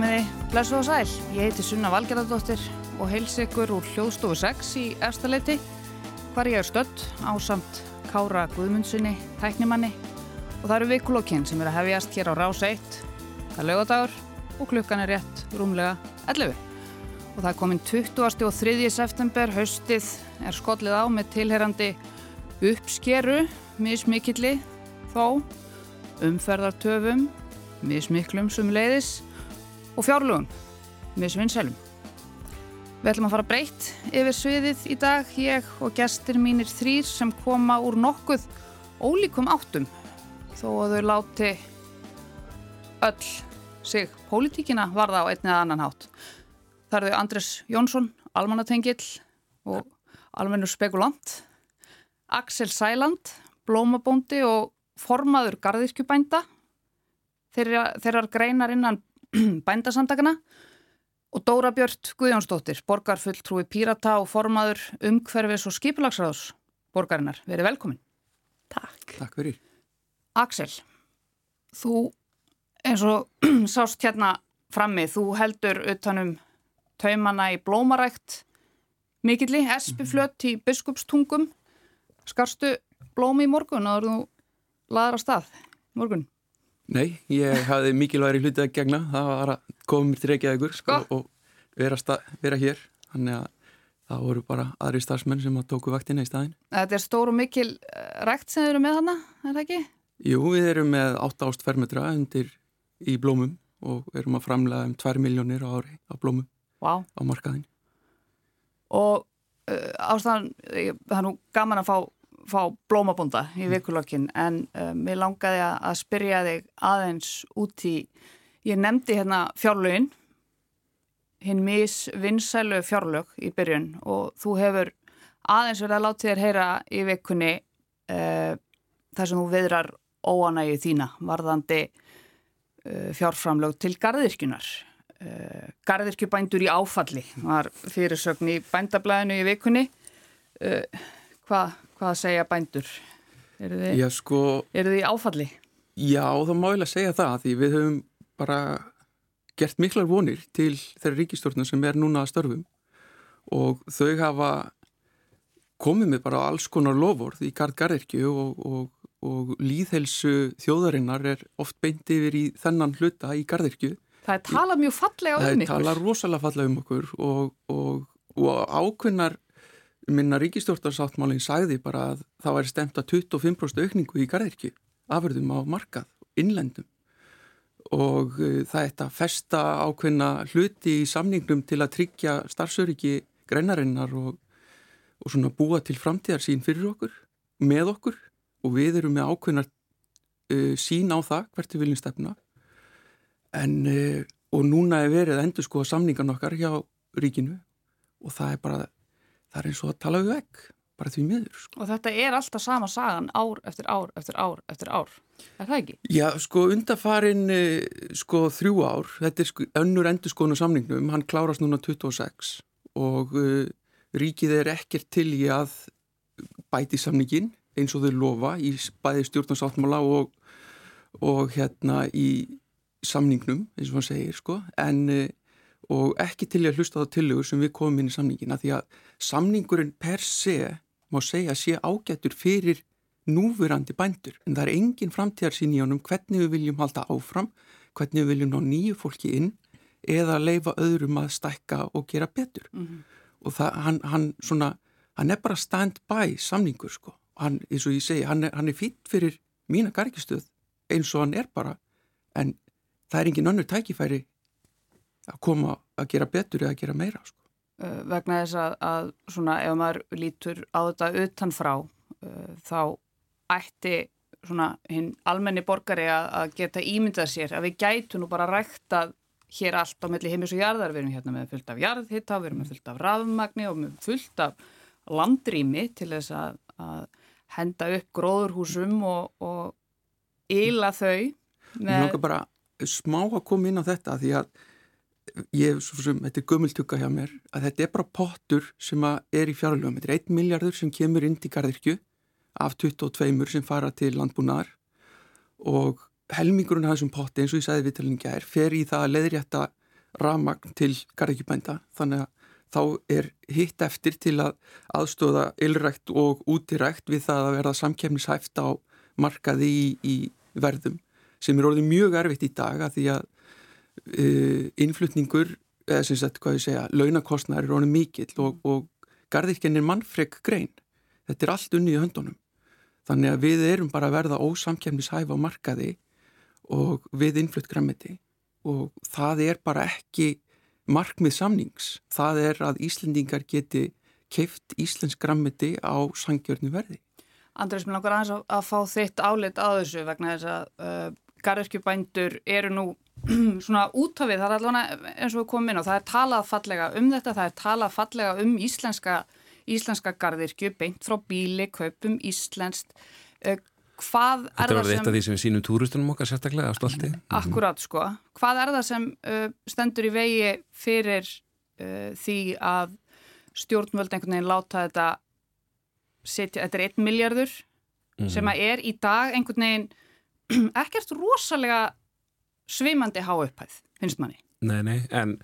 Komiði, blessu og sæl. Ég heiti Sunna Valgerðardóttir og heils ykkur úr hljóðstofu 6 í efstaleiti hvar ég er stödd á samt Kára Guðmundssoni, tæknimanni og það eru vikulokkin sem er að hefjast hér á Rás 1. Það er lögadagur og klukkan er rétt rúmlega 11. Og það er komin 20. og 3. september, haustið er skollið á með tilherrandi uppskeru, mismikilli þó, umferðartöfum, mismiklum sem leiðis og fjárlugum misvinnselum. Við ætlum að fara breytt yfir sviðið í dag, ég og gestir mínir þrýr sem koma úr nokkuð ólíkum áttum þó að þau láti öll sig pólitíkina varða á einni eða annan hátt. Það eru þau Andres Jónsson, almannatengill og almennur spekulant, Axel Sæland, blómabóndi og formaður garðirkjubænda, þeirra, þeirrar greinar innan bændasamtakana og Dóra Björn Guðjónsdóttir, borgarfulltrúi Pírata og formaður umhverfis og skipilagsræðus borgarinnar. Verið velkomin. Takk. Takk fyrir. Axel, þú eins og sást hérna frammi, þú heldur utanum taumana í blómarækt mikilli, espiflött í biskupstungum. Skarstu blómi í morgun og þú laður að stað morgun? Nei, ég hafði mikilværi hlutið að gegna, það var að koma mér til Reykjavíkur Sko? og, og vera, stað, vera hér, þannig að það voru bara aðri starfsmenn sem að tóku vaktina í staðin. Þetta er stór og mikil eh, rækt sem þið eru með hana, er það ekki? Jú, við erum með 8 ást fermetra undir í blómum og erum að framlega um 2 miljónir á ári á blómum Vá. á markaðin. Og uh, ástæðan, ég- það er nú gaman að fá, fá blómabunda í vikulokkin en uh, mér langaði að, spyrja þig aðeins út í, ég nefndi hérna fjárlögin, hinn misvinnsælu fjárlög í byrjun og þú hefur aðeins verið að láta þér heyra í vikunni uh, þar sem þú viðrar óanægi þína varðandi uh, fjárframlög til garðirkjunar. Uh, garðirkjubændur í áfalli var fyrirsögn í bændablaðinu í vikunni. Uh, hvað, hvað segja bændur? Eru þið, sko, eru þið áfalli? já, það má eiginlega segja það því við höfum bara gert miklar vonir til þeirra ríkistjórnum sem er núna að störfum og þau hafa komið með bara alls konar lofórð í gard garðirkju og, og, og líðhelsu þjóðarinnar er oft beint yfir í þennan hluta í garðirkju. Það er talað mjög fallega Það um er ykkur. talað rosalega fallega um okkur og, og, og ákveðnar minna ríkistjórnarsáttmálinn sagði bara að það væri stemt að 25% aukningu í garðirkju afurðum á markað, innlendum. Og uh, það er að festa ákveðna hluti í samningnum til að tryggja starfsöryggi greinarinnar og, og svona búa til framtíðar sín fyrir okkur, með okkur. Og við erum með ákveðnar uh, sín á það hvert við viljum stefna. En uh, og núna er verið að endur sko samningan okkar hjá ríkinu. Og það er bara, það er eins og að tala við vekk, bara því miður sko. Og þetta er alltaf sama sagan ár eftir ár eftir ár eftir ár. Er það ekki? Já, sko undarfarin eh, sko þrjú ár, þetta er sko önnur endur skoðun á samningnum, hann klárast núna 26 og uh, ríkið er ekkert til í að bæti samningin eins og þau lofa í bæði stjórnarsáttmála og, og hérna í samningnum, eins og hann segir sko, en uh, og ekki til í að hlusta á það tillögur sem við komum inn í samningina því að samningurinn per se má segja sé ágættur fyrir núverandi bændur. En það er engin framtíðarsýn í honum hvernig við viljum halda áfram, hvernig við viljum ná nýju fólki inn eða leifa öðrum að stækka og gera betur. Mm og það, hann, hann svona, hann er bara stand-by samningur sko, hann, eins og ég segi hann er, hann er fýtt fyrir mína gargistöð eins og hann er bara en það er engin önnur tækifæri að koma að gera betur eða að gera meira sko. vegna þess að, að svona ef maður lítur á þetta utanfrá uh, þá ætti svona hinn almenni borgari að, að geta ímyndað sér að við gætu nú bara ræktað hér allt á milli heimis og jarðar, við erum hérna með fullt af jarðhitta, við erum með fullt af rafmagni og með fullt af landrými til þess að, að henda upp gróðurhúsum og, og yla þau Mér langar bara smá að koma inn á þetta því að ég, svo sem, þetta er gömultugga hjá mér, að þetta er bara pottur sem er í fjárlöfum. Þetta er 1 miljardur sem kemur inn til garðirkju af 22 sem fara til landbúnaðar og helmingurinn af þessum potti eins og ég sagði viðtalinga er fer í það að leiðrétta ramagn til garðekjubænda þannig að þá er hitt eftir til að aðstóða ylrækt og útirækt við það að verða samkefnishæft á markaði í, í verðum sem er orðið mjög erfitt í dag að því að innflutningur, eða sem sagt hvað ég segja, launakostnæri er orðið mikill og, og garðirkinn er mannfreg grein. Þetta er allt unni í höndunum. Þannig að við erum bara að verða ósamkefnishæf á markaði og við innflutt græmiti og það er bara ekki markmið samnings. Það er að Íslendingar geti keift Íslensk græmiti á sangjörnu verði. Andrés, mér langar aðeins að, að fá þitt álit á þessu vegna þess að uh, garðurkjubændur eru nú svona út af við, það er allavega eins og við komum inn og það er talað fallega um þetta, það er talað fallega um íslenska, íslenska garðurkju, beint frá bíli, kaupum íslenskt. Uh, hvað þetta er það sem... Þetta var eitt af því sem við sínum túristunum okkar sérstaklega á stolti. Akkurát, sko. Hvað er það sem uh, stendur í vegi fyrir uh, því að stjórnvöld einhvern veginn láta þetta setja, þetta er 1 miljardur mm -hmm. sem að er í dag einhvern veginn ekkert rosalega svimandi há upphæð, finnst manni. Nei, nei, en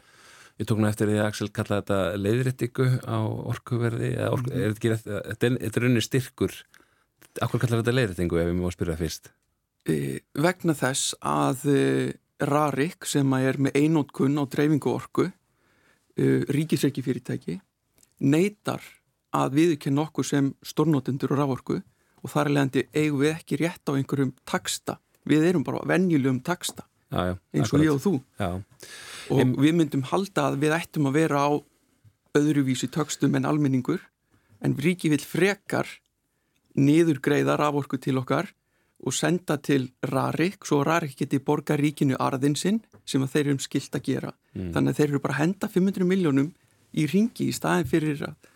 ég tók nú eftir því að Axel kallaði þetta leiðrættingu á orkuverði, orku, mm er þetta, þetta, þetta er unni styrkur, akkur kallaði þetta leiðrættingu ef múum að spyrja fyrst? E, vegna þess að e, Rarik sem að er með einótkun á dreifingu orku, e, ríkisreiki fyrirtæki, neytar að viðkynna okkur sem stórnótendur og rávorku og þar er leiðandi eigum við ekki rétt á einhverjum taksta. Við erum bara venjulegum taksta já, já, eins og ég og þú. Já. Og en... við myndum halda að við ættum að vera á öðruvísi takstum en almenningur en ríki vil frekar niðurgreiða rávorku til okkar og senda til Rarik svo Rarik geti borga ríkinu arðinsinn sem að þeir eru um skilt að gera. Mm. Þannig að þeir eru bara að henda 500 miljónum í ringi í staðin fyrir að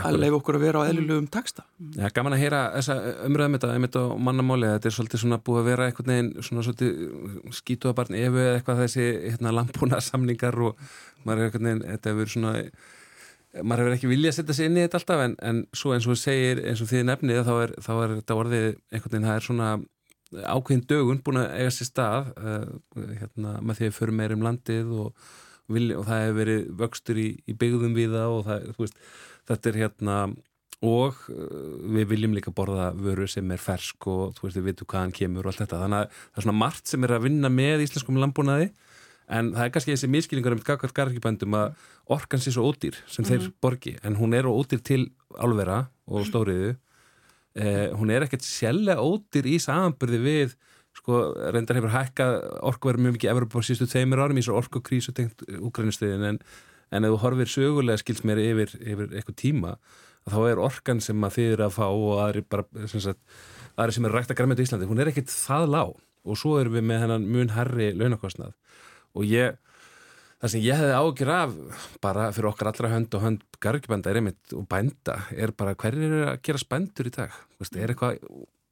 að leiða okkur að vera á eðlulegum taksta. Já, gaman að heyra þessa umröðum þetta, einmitt á mannamáli þetta er svolítið svona búið að vera eitthvað neginn svona svolítið skítuabarn efu eða eitthvað þessi hérna lampúna samningar og maður er eitthvað neginn, þetta hefur svona maður hefur ekki viljað að setja sig inn í þetta alltaf en, en svo eins og segir, eins og því nefnið þá er, þá er þetta orðið einhvern veginn það er svona ákveðin dögun búin að eiga sér stað uh, hérna, með því að förum meir um landið og, og það hefur verið vöxtur í, í byggðum við það og það, þú veist þetta er hérna og uh, við viljum líka borða vöru sem er fersk og þú veist við vitum hvaðan kemur og allt þetta þannig að það er svona margt sem er að vinna með íslenskum landbúnaði en það er kannski þessi miskilningar um gagvart garðkipændum að orkan sé svo ódýr sem mm -hmm. þeir mhm. borgi en hún er ódýr til álvera og stóriðu eh, hún er ekkert sjælega ódýr í samanbyrði við sko reyndar hefur hækkað orkuverð mjög mikið efur på sístu tveimur árum í svo orkukrísu tengt úgrænustuðin en en ef þú horfir sögulega skils mér yfir, yfir eitthvað tíma þá er orkan sem að þið eru að fá og aðri, bara, sem, sagt, aðri sem er rægt að græmja í Íslandi, hún er ekkit það lág. Og svo erum við með hennan mun herri launakostnað. Og ég það sem ég hefði ágjur af bara fyrir okkar allra hönd og hönd gargjubænda er einmitt og bænda er bara hverjir eru að gera spændur í dag? Vist, er eitthvað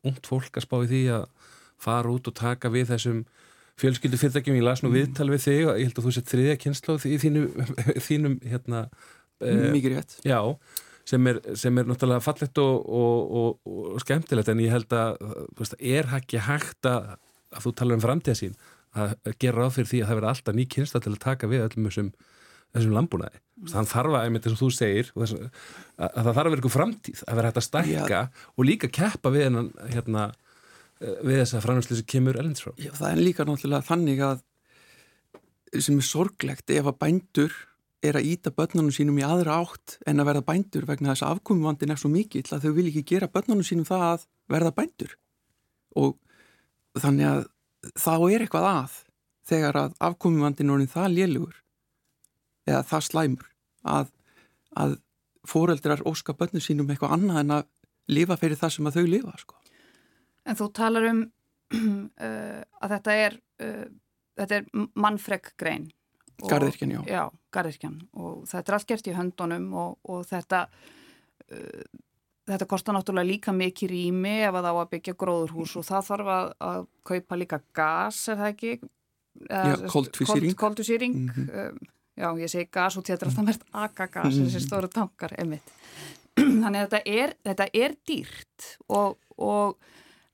ungt fólk að spá í því að fara út og taka við þessum fjölskyldu fyrirtækjum, ég las nú viðtal við þig og ég held að þú sett þriðja kynnslóð í þínu, þínum hérna eh, Mikið rétt Já, sem er, sem er náttúrulega fallett og, og, og, og skemmtilegt en ég held að veist, er ekki hægt að, að þú tala um framtíða sín að gera ráð fyrir því að það verða alltaf ný kynnslóð til að taka við öllum þessum, þessum lambúnaði mm. þannig þarf að, einmitt eins og þú segir að, að það þarf að vera eitthvað framtíð að vera hægt að stækka Já. og líka keppa við hennan hérna við þess að framherslu sem kemur elensfrá. Já, það er líka náttúrulega þannig að sem er sorglegt ef að bændur er að íta börnunum sínum í aðra átt en að verða bændur vegna þess að afkomumvandin er svo mikill að þau vil ekki gera börnunum sínum það að verða bændur og þannig að þá er eitthvað að þegar að afkomumvandin er það lélugur eða það slæmur að, að foreldrar óska börnum sínum eitthvað annað en að lifa fyrir það sem að þau lifa sko. En þú talar um uh, að þetta er, uh, þetta er mannfreg grein. Garðirkjan, já. Já, garðirkjan og þetta er allt gert í höndunum og, og þetta, uh, þetta kostar náttúrulega líka mikið rými ef að þá að byggja gróðurhús og það þarf að, að kaupa líka gas, er það ekki? Já, koldvísýring. Koldvísýring, mm -hmm. já, ég segi gas og þetta er alltaf mest agagas, mm -hmm. þessi stóru tankar, emitt. Þannig að þetta er, þetta er dýrt og, og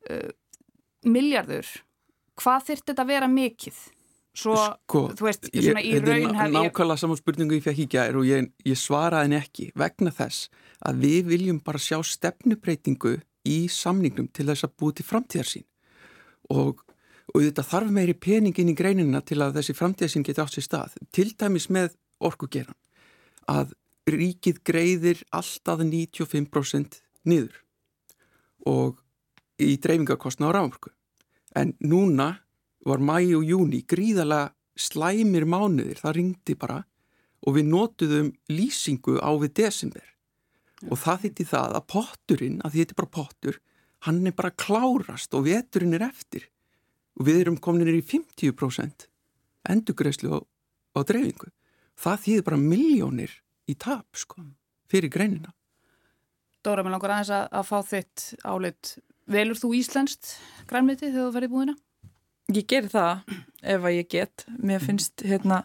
uh, miljardur hvað þurft þetta að vera mikið? Svo, sko, þú veist, svona í raun hef ég... Nákvæmlega saman spurningu ég fekk í gæri og ég, ég svaraði henni ekki vegna þess að við viljum bara sjá stefnubreitingu í samningum til þess að búi til framtíðarsín og, og þetta þarf meiri peningin í greinina til að þessi framtíðarsín geti átt sér stað til dæmis með orkugeran að ríkið greiðir alltaf 95% niður. Og í dreifingarkostna á rámörku en núna var mæi og júni gríðala slæmir mánuðir, það ringdi bara og við notuðum lýsingu á við desember og það þýtti það að potturinn, að þetta er bara pottur, hann er bara klárast og veturinn er eftir og við erum kominir í 50% endugreislu á, á dreifingu. Það þýðir bara miljónir í tap sko, fyrir greinina. Dóra, mér langar aðeins að, að fá þitt álit. Velur þú Íslandst grænmiti þegar þú ferði búina? Ég ger það ef að ég get. Mér finnst hérna,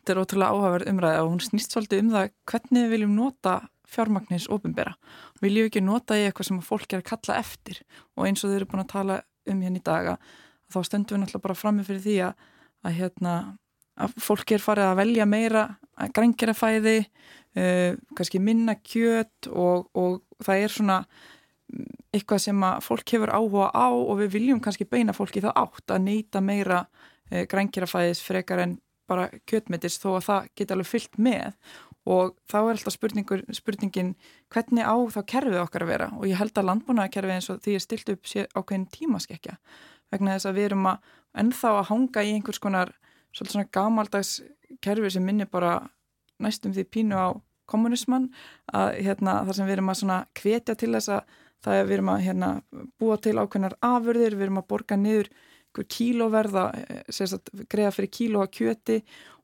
þetta er ótrúlega áhugaverð umræði og hún snýst svolítið um það hvernig við viljum nota fjármagnins ofinbera. Viljum við ekki nota í eitthvað sem fólk er að kalla eftir og eins og þau eru búin að tala um hérna í daga þá stöndum við náttúrulega bara frammi fyrir því að, að, hérna, að fólk er farið að velja meira grængerafæði, uh, kannski minna kjöt og, og það er svona eitthvað sem að fólk hefur áhuga á og við viljum kannski beina fólki það átt að neyta meira uh, grængerafæðis frekar en bara kjötmetist þó að það geta alveg fyllt með. Og þá er alltaf spurningin hvernig á þá kerfið okkar að vera? Og ég held að landbúnaðarkerfið eins og því er stilt upp ákveðin tímaskekkja. Vegna þess að við erum að ennþá að hanga í einhvers konar svolítið svona gamaldags kerfi sem minni bara næstum því pínu á kommunismann að hérna þar sem við erum að svona kvetja til þess að það er við erum að hérna búa til ákveðnar afurðir, við erum að borga niður kílóverða, greiða fyrir kíló að kjöti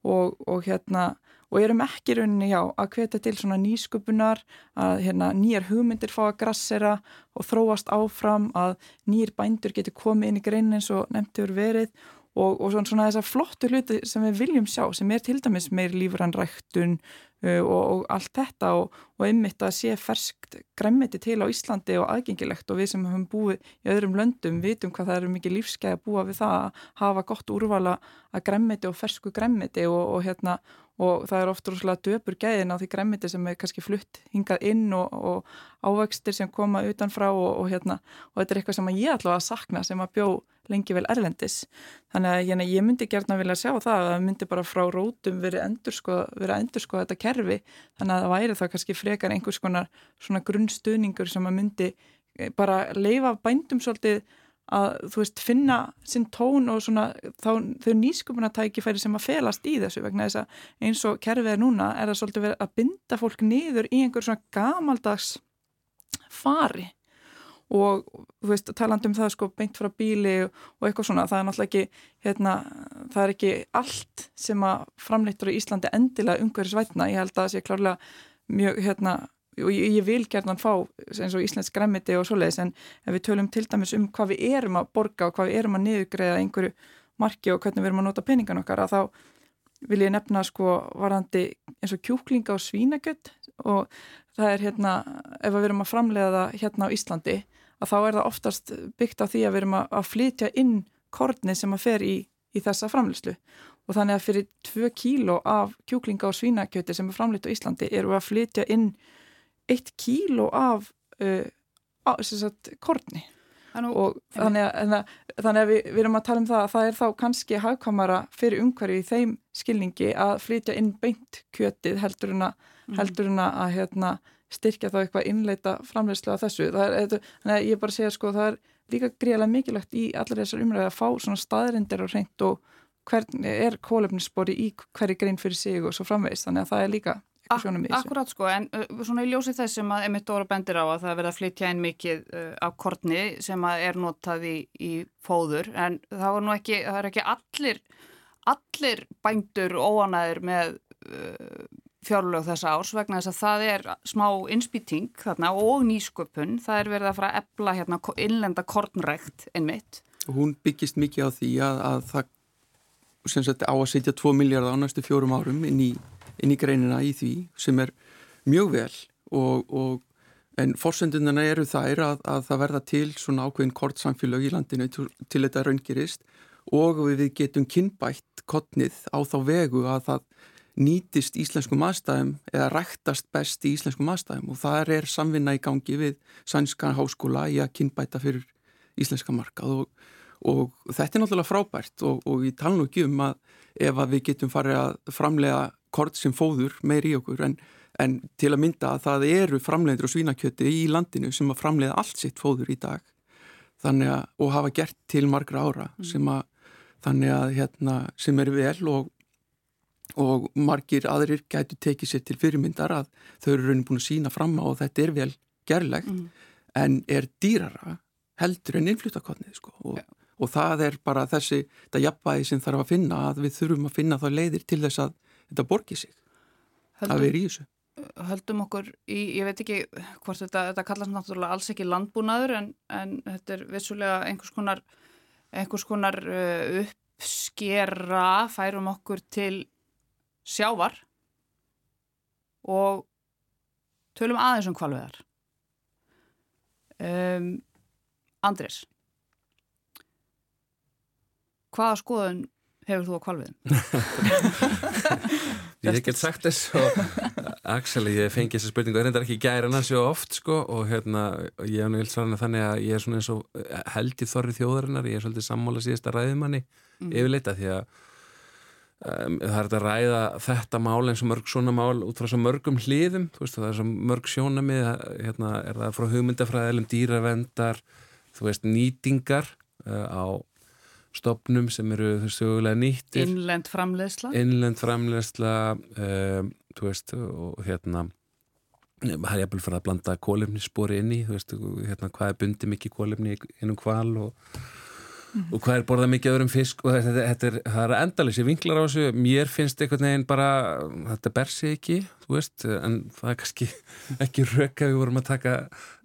og, og hérna og erum ekki rauninni já að hvetja til svona nýsköpunar að hérna, nýjar hugmyndir fá að grassera og þróast áfram að nýjir bændur getur komið inn í greinin eins og nefntur verið og, og svona þessar flottu hluti sem við viljum sjá sem er til dæmis meir lífranræktun og, og allt þetta og, og einmitt að sé ferskt gremmiti til á Íslandi og aðgengilegt og við sem höfum búið í öðrum löndum vitum hvað það eru mikið lífsgæði að búa við það að hafa gott úrvala að gremmiti og fersku gremmiti og hérna og það er ofta rúslega döpur gæðin á því græmiti sem er kannski flutt hingað inn og, og ávextir sem koma utanfrá og, og, hérna, og þetta er eitthvað sem ég allavega sakna sem að bjó lengi vel erlendis. Þannig að hérna, ég myndi gertna vilja sjá það að það myndi bara frá rótum verið að endurskoða þetta kerfi. Þannig að það væri það kannski frekar einhvers konar grunnstuðningur sem að myndi eh, bara leifa bændum svolítið að þú veist finna sinn tón og svona þá þau nýsköpunatækifæri sem að felast í þessu vegna þess að eins og kerfið er núna er það svolítið verið að binda fólk niður í einhver svona gamaldags fari. Og þú veist talandum það sko beint frá bíli og eitthvað svona það er náttúrulega ekki hérna, það er ekki allt sem að framleittur í Íslandi endilega umhverjusvætna ég held að það sé klárlega mjög hérna og ég, ég vil gerðan fá eins og Íslands græmiti og svoleiðis en ef við tölum til dæmis um hvað við erum að borga og hvað við erum að niðugreiða einhverju marki og hvernig við erum að nota peningan okkar að þá vil ég nefna sko varandi eins og kjúklinga og svínagött og það er hérna ef við erum að framlega það hérna á Íslandi að þá er það oftast byggt á því að við erum að, að flytja inn korni sem að fer í, í þessa framlegslu og þannig að fyrir 2 kíló af kjúklinga og svínagötti sem er framleitt á Íslandi eru að flytja inn eitt kíló af uh, á, sagt, korni Nú, og þannig að, þannig að við, við erum að tala um það að það er þá kannski hagkamara fyrir umhverju í þeim skilningi að flytja inn beint kjötið heldur en að, mm. heldur en að hérna, styrkja þá eitthvað innleita framleyslu af þessu. Er, þannig að ég bara segja sko það er líka greiðilega mikilvægt í allar þessar umræði að fá svona staðrindir og reynd og hvernig er kólefnisspori í hverju grein fyrir sig og svo framvegist þannig að það er líka Akkurát sko, en uh, svona í ljósi þess sem að Emmett Dóra bendir á að það verða að flytja inn mikið uh, af kortni sem að er notað í, í fóður, en það var nú ekki, það er ekki allir, allir bændur óanæður með uh, fjárlög þessa árs vegna þess að það er smá inspýting þarna og nýsköpun, það er verið að fara að ebla hérna innlenda kortnrækt einmitt. Hún byggist mikið á því að, að það sem sagt á að setja 2 miljardar á næstu fjórum árum inn í inn í greinina í því sem er mjög vel og, og en fórsendunina eru þær að, að það verða til svona ákveðin kort samfélag í landinu til, til þetta raungirist og við getum kynbætt kottnið á þá vegu að það nýtist íslenskum aðstæðum eða ræktast best í íslenskum aðstæðum og það er samvinna í gangi við Sænska háskóla í að kynbæta fyrir íslenska markað og, og þetta er náttúrulega frábært og, og ég tala nú ekki um að ef að við getum farið að framlega kort sem fóður meir í okkur en, en til að mynda að það eru framleiður og svínakjöti í landinu sem að framleiða allt sitt fóður í dag þannig að, og hafa gert til margra ára mm. sem að, þannig að hérna, sem eru vel og og margir aðrir gætu tekið sér til fyrirmyndar að þau eru raunin búin að sína fram á og þetta er vel gerlegt mm. en er dýrara heldur en innfluttakotnið sko og, ja. og það er bara þessi þetta jafnvægi sem þarf að finna að við þurfum að finna það leiðir til þess að þetta borgir sig Höldum, að vera í þessu Höldum okkur í, ég veit ekki hvort þetta, þetta kallast náttúrulega alls ekki landbúnaður en, en þetta er vissulega einhvers konar einhvers konar uh, uppskera færum okkur til sjávar og tölum aðeins um kvalveðar. Um, Andris, hvaða skoðun hefur þú á kvalveðum? ég get sagt þess og Axel, ég fengi þessa spurningu það er ekki gæri en það séu oft sko og hérna, ég hef náttúrulega þannig að ég er svona eins og held í þorri þjóðarinnar ég er svolítið sammála síðasta ræðimanni mm. yfirleita því að Um, það er að ræða þetta mál eins og mörg svona mál út frá svo mörgum hliðum veist, það er svo mörg sjónamið hérna, er það frá hugmyndafræðilum dýravendar þú veist nýtingar uh, á stopnum sem eru sögulega nýttir. Innlend framlegsla innlend framlegsla um, þú veist og hérna það er jæfnvel fyrir að blanda kólefnisspori inn í þú veist hérna hvað er bundi mikið kólefni innum kval og mm og hvað er borðað mikið öðrum fisk og þetta, þetta er, er endalísi vinklar á þessu. Mér finnst einhvern veginn bara þetta ber sig ekki, þú veist en það er kannski ekki rökk að við vorum að taka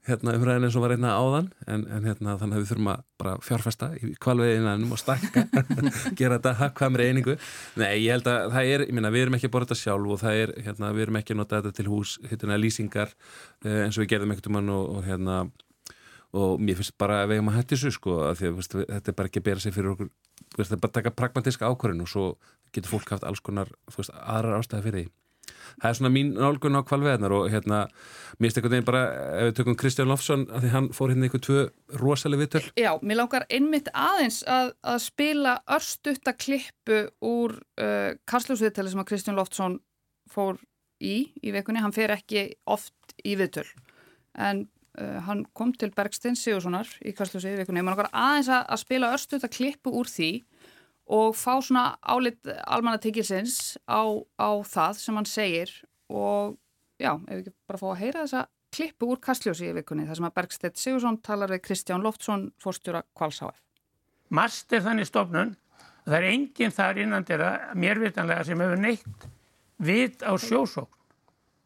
hérna, umræðinu sem var einna áðan en, en hérna, þannig að við þurfum að bara fjárfesta í kvalveginanum og stakka gera þetta hafkvæmri einingu. Nei, ég held að það er, ég minna, við erum ekki að borða þetta sjálf og það er, hérna, við erum ekki að nota þetta til hús, hérna, lýsingar eh, eins og við gerðum ekkert um hann og, og hérna og mér finnst bara að við hefum að hætti þessu sko að því að veist, þetta er bara ekki að bera sig fyrir okkur. Veist, þetta er bara að taka pragmatíska ákvörðin og svo getur fólk haft alls konar veist, aðrar ástæði fyrir því það er svona mín nálgun á kvalveðnar og hérna mér finnst einhvern veginn bara ef við tökum Kristján Lofsson að því hann fór hérna einhver tvö rosalega vittöl Já, mér langar einmitt aðeins að, að spila örstutta klippu úr uh, Karsljósviðtali sem að Kristján Lofsson fór í í vekunni, hann fer ekki oft í viðtöl en Uh, hann kom til Bergstein Sigurssonar í Kastljósi í vikunni, maður aðeins að, að spila örstu þetta klippu úr því og fá svona álit almannatikilsins á, á það sem hann segir og já, ef við ekki bara fá að heyra þessa klippu úr Kastljósi í vikunni, þar sem að Bergstein Sigursson talar við Kristján Loftsson, fórstjóra Kvalsáf. Mast er þannig stofnun, það er enginn þar innan þeirra, mér vitanlega, sem hefur neitt vit á sjósókn.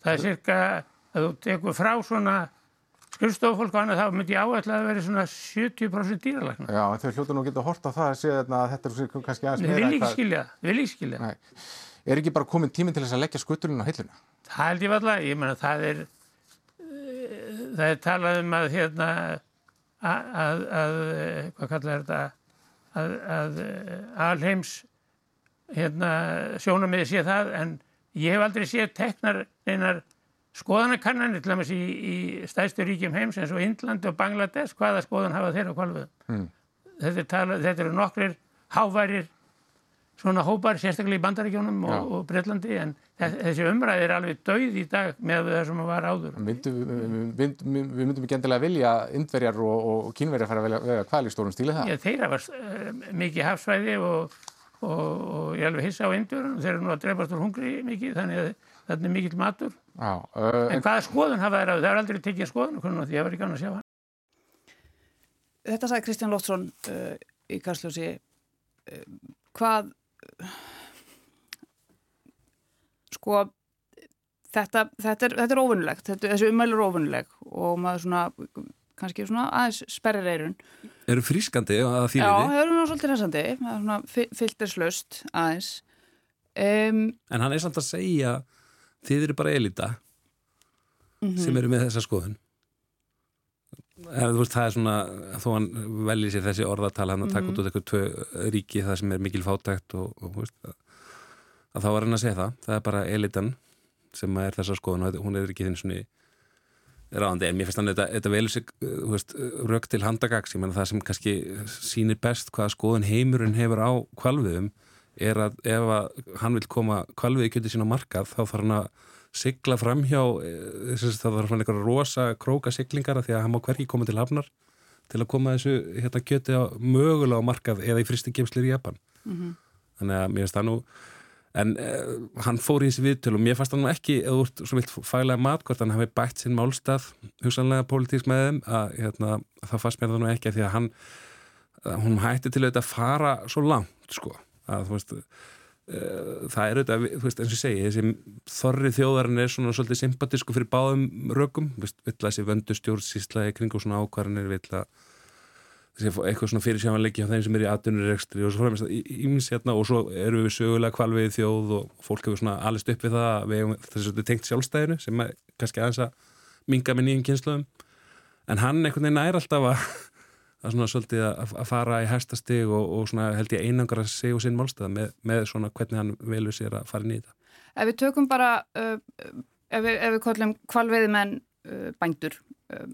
Það er cirka, að þú tekur frá svona skrifstofólk og annað þá myndi ég áætla að vera svona 70% dýralækna. Já, þau hljóta nú að geta horta það að segja að þetta er kannski aðeins meira. Við viljum ekki skilja við viljum ekki skilja það. Er ekki bara komin tíminn til þess að leggja skuttulinn á heiluna? Það held ég alltaf, ég menna það er, það er talað um að hérna, að, að, að hvað kallar þetta, að, að alheims hérna sjónamiði sé það en ég hef aldrei séð teknar einar skoðanakannanir til dæmis í, í stæðstu ríkjum heims eins og Índland og Bangladesh hvaða skoðan hafa þeirra kvalvöðum mm. þetta, tala, þetta eru nokkrir háværir svona hópar sérstaklega í Bandaríkjónum og, og Breitlandi en þessi umræði er alveg dauð í dag með það sem var áður. Myndu, við, við, við myndum ekki endilega vilja indverjar og, og kínverjar fara að velja hvað í stórum stíli það? Já, þeirra var uh, mikið hafsvæði og, og ég er alveg hissa á indverjum þeir eru nú að drefast úr hungri mikið þannig að þetta er mikill matur Já, uh, en hvaða skoðun hafa þær á það er aldrei tekið skoðun því ég var ekki annað að sjá hann Þetta sagði Kristján Lóttsson uh, í Karsljósi uh, hvað sko þetta, þetta er, er ofunlegt þessu umælu er ofunleg og maður svona kannski svona aðeins sperrir eirun eru frískandi að þýliði? Já, það eru náttúrulega svolítið resandi fyllterslaust aðeins. Um, En hann er samt að segja þið eru bara elita mm -hmm. sem eru með þessa skoðun veist, það er svona, þó hann velji sér þessi orðatal, hann að taka Mhm. út út eitthvað tvö ríki það sem er mikil fátækt og, og veist, að, að þá var hann að segja það það er bara elitan sem er þessa skoðun og hún er ekki þinn svona ráðandi, en mér finnst hann þetta, þetta velur sig þú veist, rögt til handagags ég menna það sem kannski sýnir best hvaða skoðun heimurinn hefur á kvalviðum er að ef að hann vil koma kvalviði kjöti sín á markað þá þarf hann að sigla framhjá eh, þess að það þarf hann eitthvað rosa króka siglingar því að hann má hverki koma til hafnar til að koma þessu hérna, kjöti á mögulega á markað eða í fristi gemslir í Japan Mhm. þannig að mér finnst það nú en uh, hann fór í þessi viðtölu og mér fannst það nú ekki, eða ert svo vilt fælega mat hvort hann hafi bætt sinn málstað hugsanlega pólitíks með þeim að hérna, það fannst mér það nú ekki að því að hann hún hætti til auðvitað að fara svo langt sko, að þú veist uh, það er auðvitað, þú veist, eins og ég segi þessi þorri þjóðarinn er svona svolítið sympatísku fyrir báðum rökum vill að þessi vöndu stjórnsýsla í kringu svona ákvarðanir vill að eitthvað svona fyrir sjámanleiki á þeim sem er í atvinnurekstri og svo fremst ímins hérna og svo eru við sögulega kvalvið þjóð og fólk hefur svona alist upp við það að við hefum svona tengt sjálfstæðinu sem er kannski aðeins að minga með nýjum kynsluðum en hann einhvern veginn er alltaf að að svona svolítið að, að fara í hæstastig og, og svona held ég einangra sig og sinn málstæða með, með svona hvernig hann velur sér að fara nýta. Ef við tökum bara, uh, ef, við, við kollum kvalveiðimenn uh, bændur uh,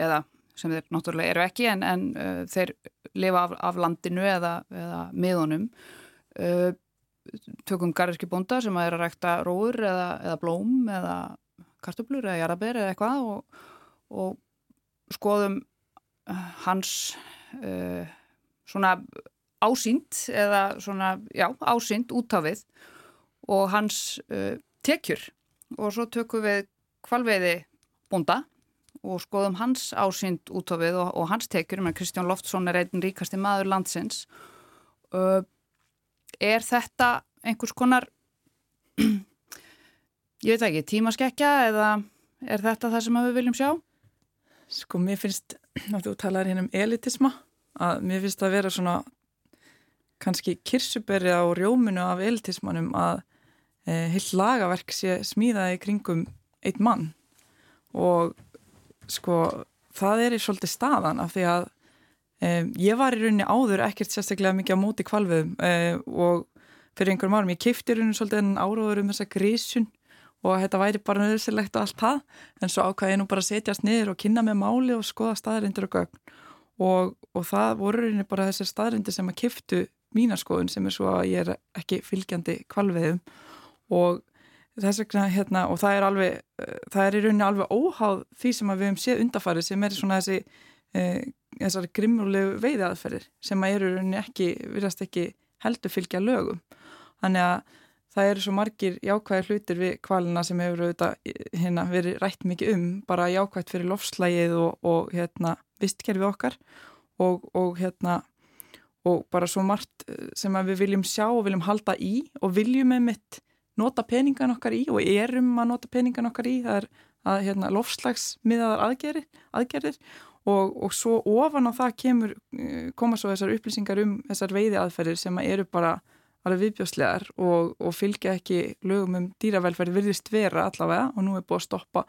eða sem þeir náttúrulega eru ekki en, en uh, þeir lifa af, af landinu eða, eða miðunum uh, tökum garðirki bónda sem að er að rækta róur eða, eða blóm eða kartublur eða jarabir eða eitthvað og, og skoðum hans uh, svona ásýnd eða svona, já, ásýnd út af við og hans uh, tekjur. Og svo tökum við kvalveiði bónda og skoðum hans ásýnd út á við og, og hans tekjur, menn Kristján Loftsson er einn ríkasti maður landsins. Uh, er þetta einhvers konar ég veit ekki, tímaskekkja eða er þetta það sem við viljum sjá? Sko mér finnst, að þú talar hérna um elitisma, að mér finnst að vera svona kannski kirsuberja og rjóminu af elitismanum að e, heilt lagaverk sé smíðaði kringum einn mann. Og sko það er í svolítið staðan af því að e, ég var í rauninni áður ekkert sérstaklega mikið á móti kvalviðum e, og fyrir einhverjum árum ég keipti í rauninni svolítið en áróður um þessa grísun og þetta væri bara nöðsilegt og allt það. En svo ákvaði ég nú bara að setjast niður og kynna með máli og skoða staðarindir og gögn. Og, og það voru rauninni bara þessar staðarindir sem að kiftu mínaskoðun sem er svo að ég er ekki fylgjandi kvalviðum og þess vegna hérna og það er alveg, það er í rauninni alveg óháð því sem við hefum séð undarfarið sem er svona þessi e, þessari grimmulegu veiðaðferðir sem að eru rauninni ekki, virðast ekki heldur fylgja lögum. Þannig að það eru svo margir jákvæðir hlutir við kvalina sem hefur auðvitað, hérna, verið rætt mikið um bara jákvæðt fyrir lofslægið og, og hérna, vistkerfi okkar og, og hérna og bara svo margt sem við viljum sjá og viljum halda í og viljum með mitt nota peningan okkar í og erum að nota peningan okkar í. Það er að hérna, lofslagsmiðaðar aðgerðir, aðgerðir og, svo ofan á það kemur koma svo þessar upplýsingar um þessar veiði aðferðir sem eru bara alveg viðbjóslegar og, og fylgja ekki lögum um dýravelferð virðist vera allavega og nú er búið að stoppa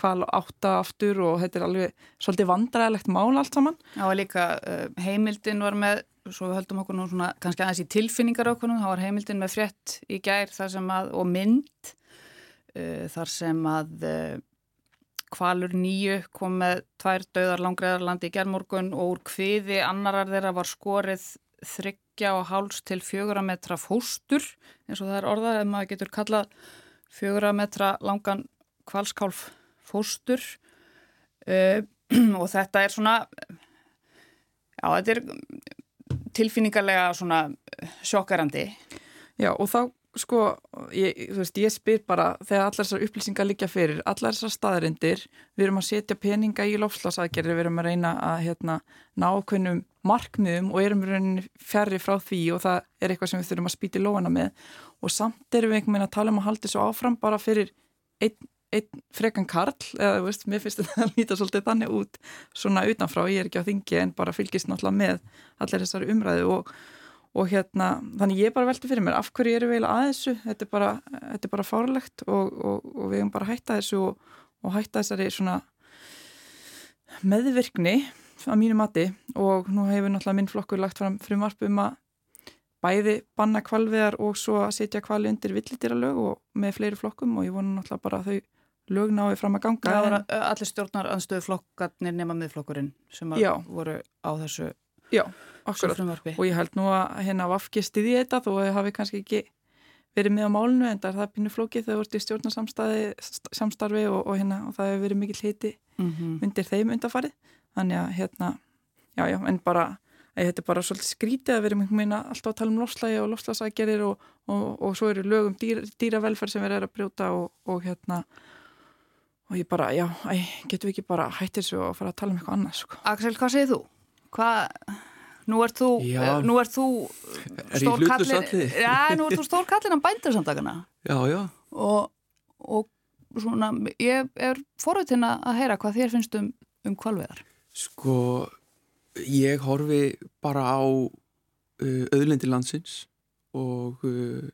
kval átta aftur og þetta er alveg svolítið vandræðilegt mál allt saman. Já, líka uh, heimildin var með svo við höldum okkur nú svona kannski aðeins í tilfinningar okkur þá var heimildin með frétt í gær þar sem að, og mynd uh, þar sem að kvalur nýju kom með tvær döðar langreðarlandi í gerðmorgun og úr kviði annarar þeirra var skorið þryggja og háls til fjögura metra fóstur eins og það er orðað ef maður getur kallað fjögura metra langan kvalskálf fóstur og þetta er svona já þetta er tilfinningarlega svona sjokkarandi. Já og þá sko, ég, þú veist, ég spyr bara þegar allar þessar upplýsingar liggja fyrir, allar þessar staðarindir, við erum að setja peninga í lofslagsaðgerði, við erum að reyna að hérna, ná okkunnum markmiðum og erum rauninni fjarrri frá því og það er eitthvað sem við þurfum að spýti lóana með. Og samt erum við einhvern veginn að tala um að halda þessu áfram bara fyrir einn einn frekan karl, eða veist, mér finnst þetta að líta svolítið þannig út svona utanfrá, ég er ekki á þingi en bara fylgist náttúrulega með allir þessari umræðu og, og hérna þannig ég bara velti fyrir mér, af hverju eru við að þessu, þetta er bara, þetta er bara fárlegt og, og, og við hefum bara hætta þessu og hætta þessari svona meðvirkni að mínu mati og nú hefur náttúrulega minn flokkur lagt fram frumvarp um að bæði banna kvalviðar og svo að setja kvali undir villitýralög og með fleiri flokkum og ég vona náttúrulega bara að þau lög náðu fram að ganga. Það voru allir stjórnar anstöðu flokkarnir nema miðflokkurinn sem voru á þessu Já. Og ég held nú að hérna vafki stiði þetta þó að þið hafi kannski ekki verið með á málinu en það er það pínu flókið þegar þú ert í stjórnarsamstarfi og, og, hérna, og það hefur verið mikill hiti Mhm. undir þeim undarfarið þannig að hérna, já já, en bara þetta er bara svolítið skrítið að vera einhvern veginn alltaf að tala um lofslægi og lofslagsagerðir og, og, og svo eru lögum dýr, dýravelferð sem við erum að brjóta og, og hérna og ég bara, já, æ, getum við ekki bara hættir svo og fara að tala um eitthvað annað sko. Axel, hvað segir þú? Hvað, nú ert þú, Já. eh, nú þú Er ég hlutlaus allir? Já, nú ert þú stór kallin á bændarsamtakana Já, já. og, og svona, ég er forutinn að heyra hvað þér finnst um, um kvalveðar. Sko, ég horfi bara á uh, auðlendi landsins og uh,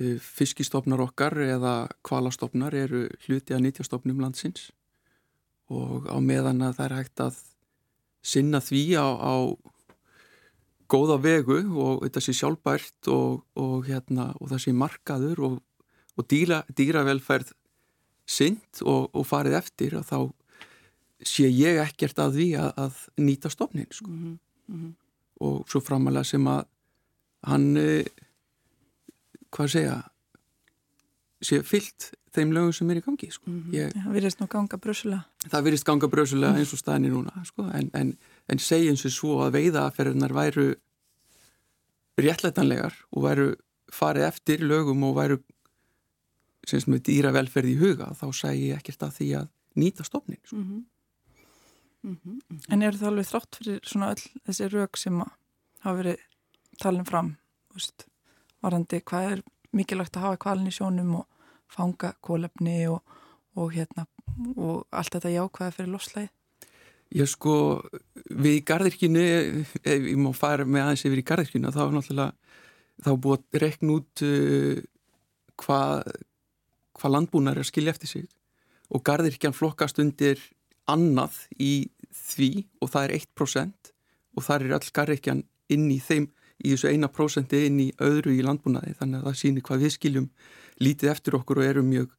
uh, fiskistofnar okkar eða kvalastofnar eru hluti að nýtjastofnum landsins og á meðan að það er hægt að sinna því á, á góða vegu og þetta sé sjálfbært og, og, hérna, og það sé markaður og, og dýra, dýravelferð sint og, og farið eftir að þá sé ég ekkert að því að, að nýta stofnin sko. Mm -hmm. og svo framalega sem að hann eh, hvað segja sé fyllt þeim lögum sem er í gangi sko. Mhm. ég, Já, við erum nú ganga brössulega það virðist ganga brösulega eins og staðinni núna sko. en, en, en segjum sér svo að veiðaferðinar væru réttlætanlegar og væru farið eftir lögum og væru sem sem er dýra velferð í huga þá sæi ég ekkert að því að nýta stofnin sko. Mm -hmm. En eru það alveg þrátt fyrir svona öll þessi rauk sem hafa verið talin fram, veist, varandi hvað er mikilvægt að hafa kvalin í sjónum og fanga kólefni og, og hérna og allt þetta jákvæða fyrir loslæði. Ég sko, við í gardirkinu, ef ég má fara með aðeins yfir í gardirkinu, þá er náttúrulega, þá er búið að rekna út uh, hvað hva landbúnar er að skilja eftir sig. Og gardirkjan flokkast undir annað í því og það er 1% og þar er all gardirkjan inn í þeim, í þessu eina prósenti inn í öðru í landbúnaði, þannig að það sýnir hvað við skiljum lítið eftir okkur og erum mjög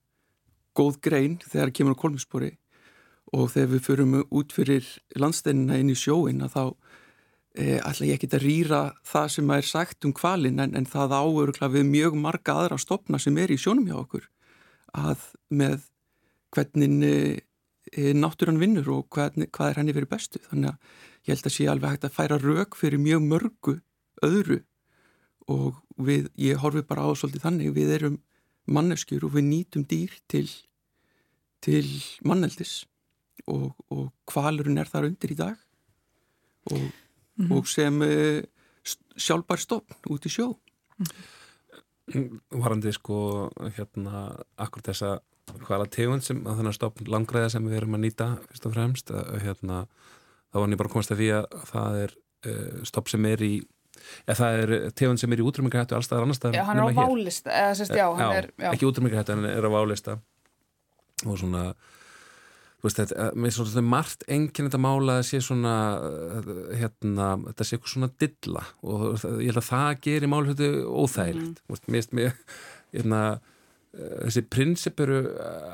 góð grein þegar kemur á kolmispori og þegar við förum út fyrir landsteinina inn í sjóin að þá e, ætla ég ekki að rýra það sem er sagt um kvalin en, en það áörugla við mjög marga aðra stopna sem er í sjónum hjá okkur. Að með hvernig e, e, náttúran vinnur og hvernig, hvað er henni fyrir bestu. Þannig að ég held að sé alveg hægt að færa rauk fyrir mjög mörgu öðru. Og við, ég horfi bara á svolítið þannig við erum manneskjur og við nýtum dýr til, til manneldis og, og kvalurinn er þar undir í dag. Og, Mhm. og sem uh, sjálfbær stopn út í sjó. Varandi sko hérna akkur þessa hvala tegund sem að þannig stopn langræða sem við erum að nýta fyrst og fremst að, hérna, þá var ég bara komast að því að það er uh, stopp sem er í ja, það er tegund sem er í útrymmingarhættu allstaðar annarstaðar Já, hann er á válista, eða sérst, já, hann er, já. ekki útrymmingarhættu en er á válista og svona veist, þetta, með svona margt enginn þetta mála að sé svona uh, hérna, þetta sé eitthvað svona dilla og ég held að það gerir málhjóttu óþægilegt, þú veist, mér finnst mér hérna uh, þessi prinsip eru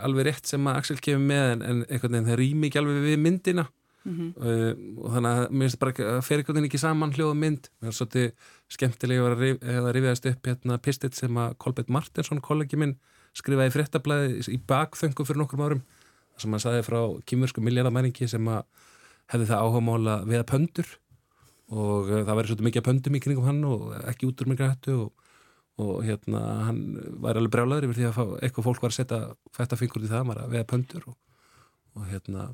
alveg rétt sem að Axel kemur með en, en einhvern veginn það rými ekki alveg við myndina. Mhm. uh, og þannig að mér finnst bara að fer einhvern veginn ekki saman hljóð og mynd. Mér er svolítið skemmtilega að rif- rifiðast upp hérna pistill sem að Kolbett Martinsson kollegi minn skrifaði fréttablaði í bakföngu fyrir nokkrum árum sem hann saði frá kýmursku miljardamæringi sem að hefði það áhugamála veða pöndur og uh, það væri svolítið mikið af pöndum í kringum hann og ekki út úr mikið hættu og, og hérna hann væri alveg brjálaður yfir því að eitthvað fólk var að setja fætta fingur í það, var að veða pöndur og, og hérna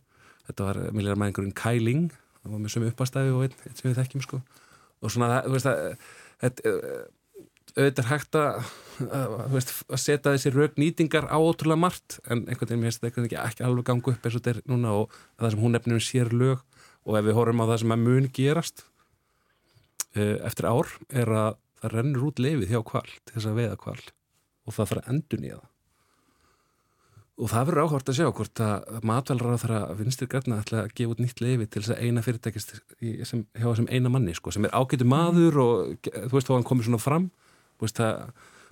þetta var miljardamæringurinn Kæling það var með sömu uppastæfi og einn, einn sem við þekkjum sko. Og svona það, þú veist að þetta auðvitað hægt að, að, veist, að setja þessi rauk nýtingar á ótrúlega margt en einhvern veginn mér finnst þetta ekki alveg ganga upp eins og þetta er núna og það sem hún nefnir um sér lög. Og ef við horfum á það sem að mun gerast uh, eftir ár er að það rennur út lefið hjá kval til þess að veiða kval og það þarf að endur nýja það. Og það verður áhvert að sjá hvort að matvelrar á þeirra vinstir græna ætla að gefa út nýtt leifi til þess að eina fyrirtækist í, sem, hjá þessum eina manni sko, sem er ágætu maður og þú veist þá hann komið svona fram veist að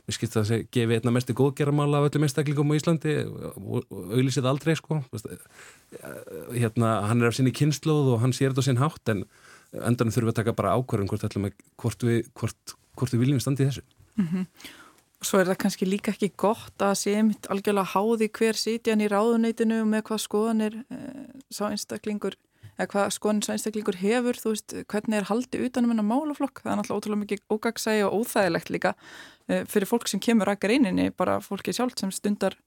mér skilst að það gefi einna mestu góðgerramála af öllum einstaklingum á Íslandi og, og auðlýsið aldrei sko veist, hérna hann er af sinni kynnslóð og hann sér þetta á sinn hátt en endanum þurfum við að taka bara ákvarðum hvort, hvort, hvort, hvort við viljum standi þessu mm -hmm. Svo er það kannski líka ekki gott að sé mitt algjörlega háði hver sítjan í ráðuneytinu með hvað skoðanir eh, sá einstaklingur eða hvað skoðanir sá einstaklingur hefur þú veist, hvernig er haldið utanum en að málaflokk það er náttúrulega ótrúlega mikið ógagsægi og óþægilegt líka eh, fyrir fólk sem kemur að greininni, bara fólki sjálf sem stundar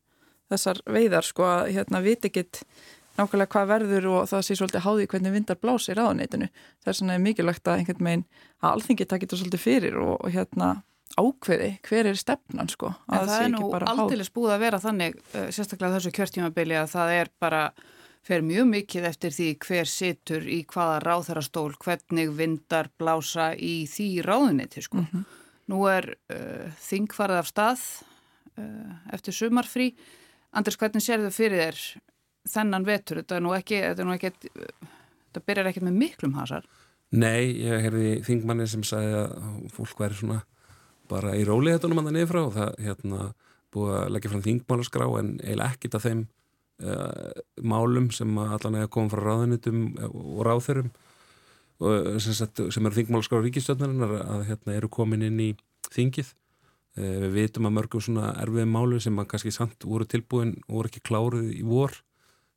þessar veiðar sko að hérna viti ekkit nákvæmlega hvað verður og það sé svolítið háði hvernig vindar blásir á neytinu. Það er svona mikilvægt að einhvern veginn að alþingi takit það svolítið fyrir og, og hérna ákveði hver er stefnan sko. En það er nú aldrei búið að vera þannig, uh, sérstaklega þessu kjörtímabili að það er bara, fer mjög mikið eftir því hver situr í hvaða ráþarastól, hvernig vindar blása í því ráðuniti sko. Mm -hmm. Nú er uh, þingfarið af stað uh, eftir sumarfrí. Andris, hvernig sér þau fyrir þér þennan vetur? Þetta er nú ekki, þetta er nú ekki, þetta byrjar ekkert með miklum hasar. Nei, ég heyrði þingmanni sem sagði að fólk væri svona bara í róliðetunum hann að niður frá og það hérna búið að leggja fram þingmálaskrá en eiginlega ekkit af þeim uh, málum sem allan eða komum frá ráðunitum og ráþurum og sem, sagt, sem eru þingmálaskrá ríkistjóðnarinnar að hérna eru komin inn í þingið. Við vitum að mörgum svona erfiðum málu sem að kannski samt voru tilbúin og voru ekki kláruð í vor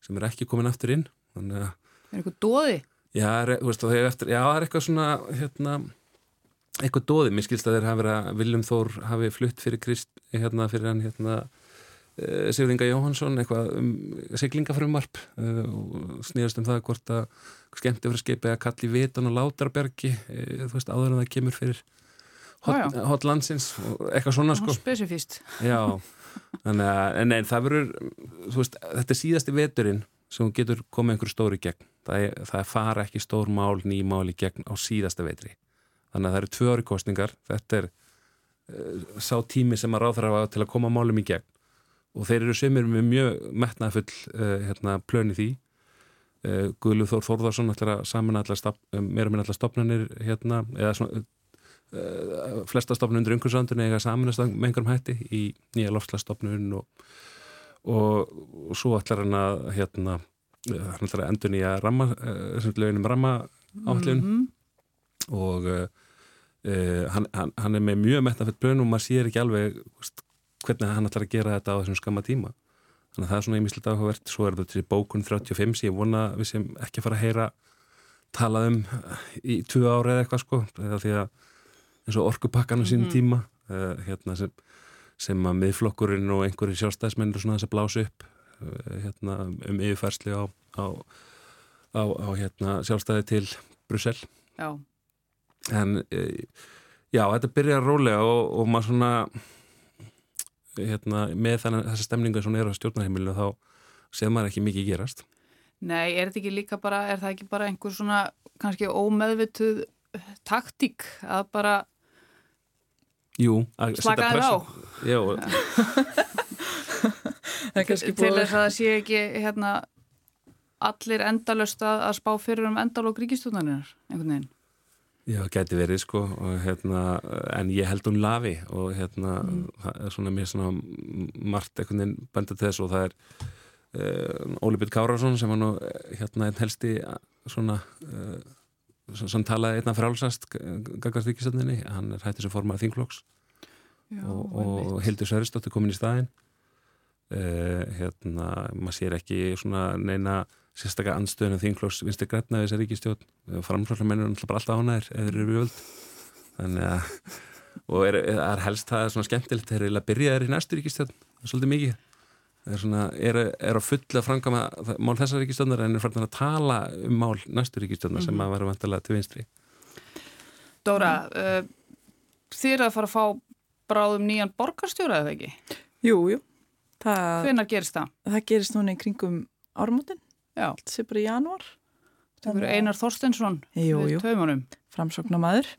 sem er ekki komin aftur inn. Þannig að Er eitthvað dóði? Já, er, það er eitthvað svona hérna eitthvað dóði, mér skilst að þeir hafa verið að Viljum Þór hafi flutt fyrir Krist hérna fyrir hann hérna Sigurðinga Jóhansson, eitthvað um siglingafrömmarp eh, og snýðast um það hvort að skemmti fyrir skeipi að kalli Vitan og Látarbergi uh, þú veist, áður en það kemur fyrir hot, hot landsins eitthvað svona sko. Spesifíst Já, þannig að, en nein, það verður veist, þetta er síðasti veturinn sem getur komið einhverju stóri gegn. Það, er, það fara ekki stór mál, ný mál í gegn á síðasta vetri. Þannig að það eru tvö ári kostningar þetta er sá tími sem að ráðra til að koma málum í gegn og þeir eru semir með mjög metnafull uh, hérna, plöni því uh, Guðlu Þór Þórðarsson saman allar meira minn allar stopnarnir hérna, eða svona flesta stopnum undir umhverfsvandunni eða samanast með einhverjum hætti í nýja lofslagstopnun og, og, og svo ætlar hann að hérna, hann ætlar að endur nýja ramma, löginum ramma áhaldun mm -hmm. og Uh, hann, hann, hann er með mjög metnafett plön og maður sér ekki alveg veist, hvernig hann ætlar að gera þetta á þessum skamma tíma. Þannig að það er svona einmislegt áhugavert. Svo er þetta til bókun 35 sem ég vona við sem ekki fara að heyra tala um í tvö ára eða eitthvað sko. Eða því að eins og orkupakkan á sínum mm -hmm. tíma uh, hérna sem, sem að miðflokkurinn og einhverju sjálfstæðismennir svona þess að blása upp uh, hérna um yfirfærsli á, á, á, á hérna sjálfstæði til Brussel. Já. En e, já, þetta byrjar rólega og, og maður svona hérna, með þannig, þessa stemninga sem er á stjórnarheimilinu þá séð maður ekki mikið gerast. Nei, er þetta ekki líka bara, er það ekki bara einhver svona kannski ómeðvituð taktík að bara Jú, að slaka þér á? Já. Til þess að það sé ekki hérna allir endalöst að spá fyrir um endalók ríkistjóðanir einhvern veginn Já, geti verið sko og, hérna, en ég held um lafi og hérna mm. það er svona mér svona margt einhvern veginn bændið þess og það er uh, Óli Björn Kárásson sem var nú hérna einn helsti svona uh, sem talaði einna frálsast gangast ríkistöndinni, hann er hættið sem formar þingflokks. Og, og Hildur Sverrisdóttir komin í staðin uh, hérna maður sér ekki svona neina sérstaklega anstöðinu þínklós vinstir græna við þessar ríkistjón framflóknarmennur er alltaf bara alltaf ánæður eða þeir eru við völd þannig að og er, er helst það svona skemmtilegt þeir eru að byrja þeir í næstu ríkistjón svolítið mikið. Er, svona, er, er á fulla framkama mál þessar ríkistjónar en er færðan að tala um mál næstu ríkistjónar mm -hmm. sem að vera vantilega til vinstri. Dóra uh, þýr að fara að fá bráðum nýjan borgarstjóra eða ekki? Jú, jú. Hvenar gerist það? Það gerist núna í kringum ármútin allt sé bara í janúar. Einar Þorstensson við tveimunum framsóknamaður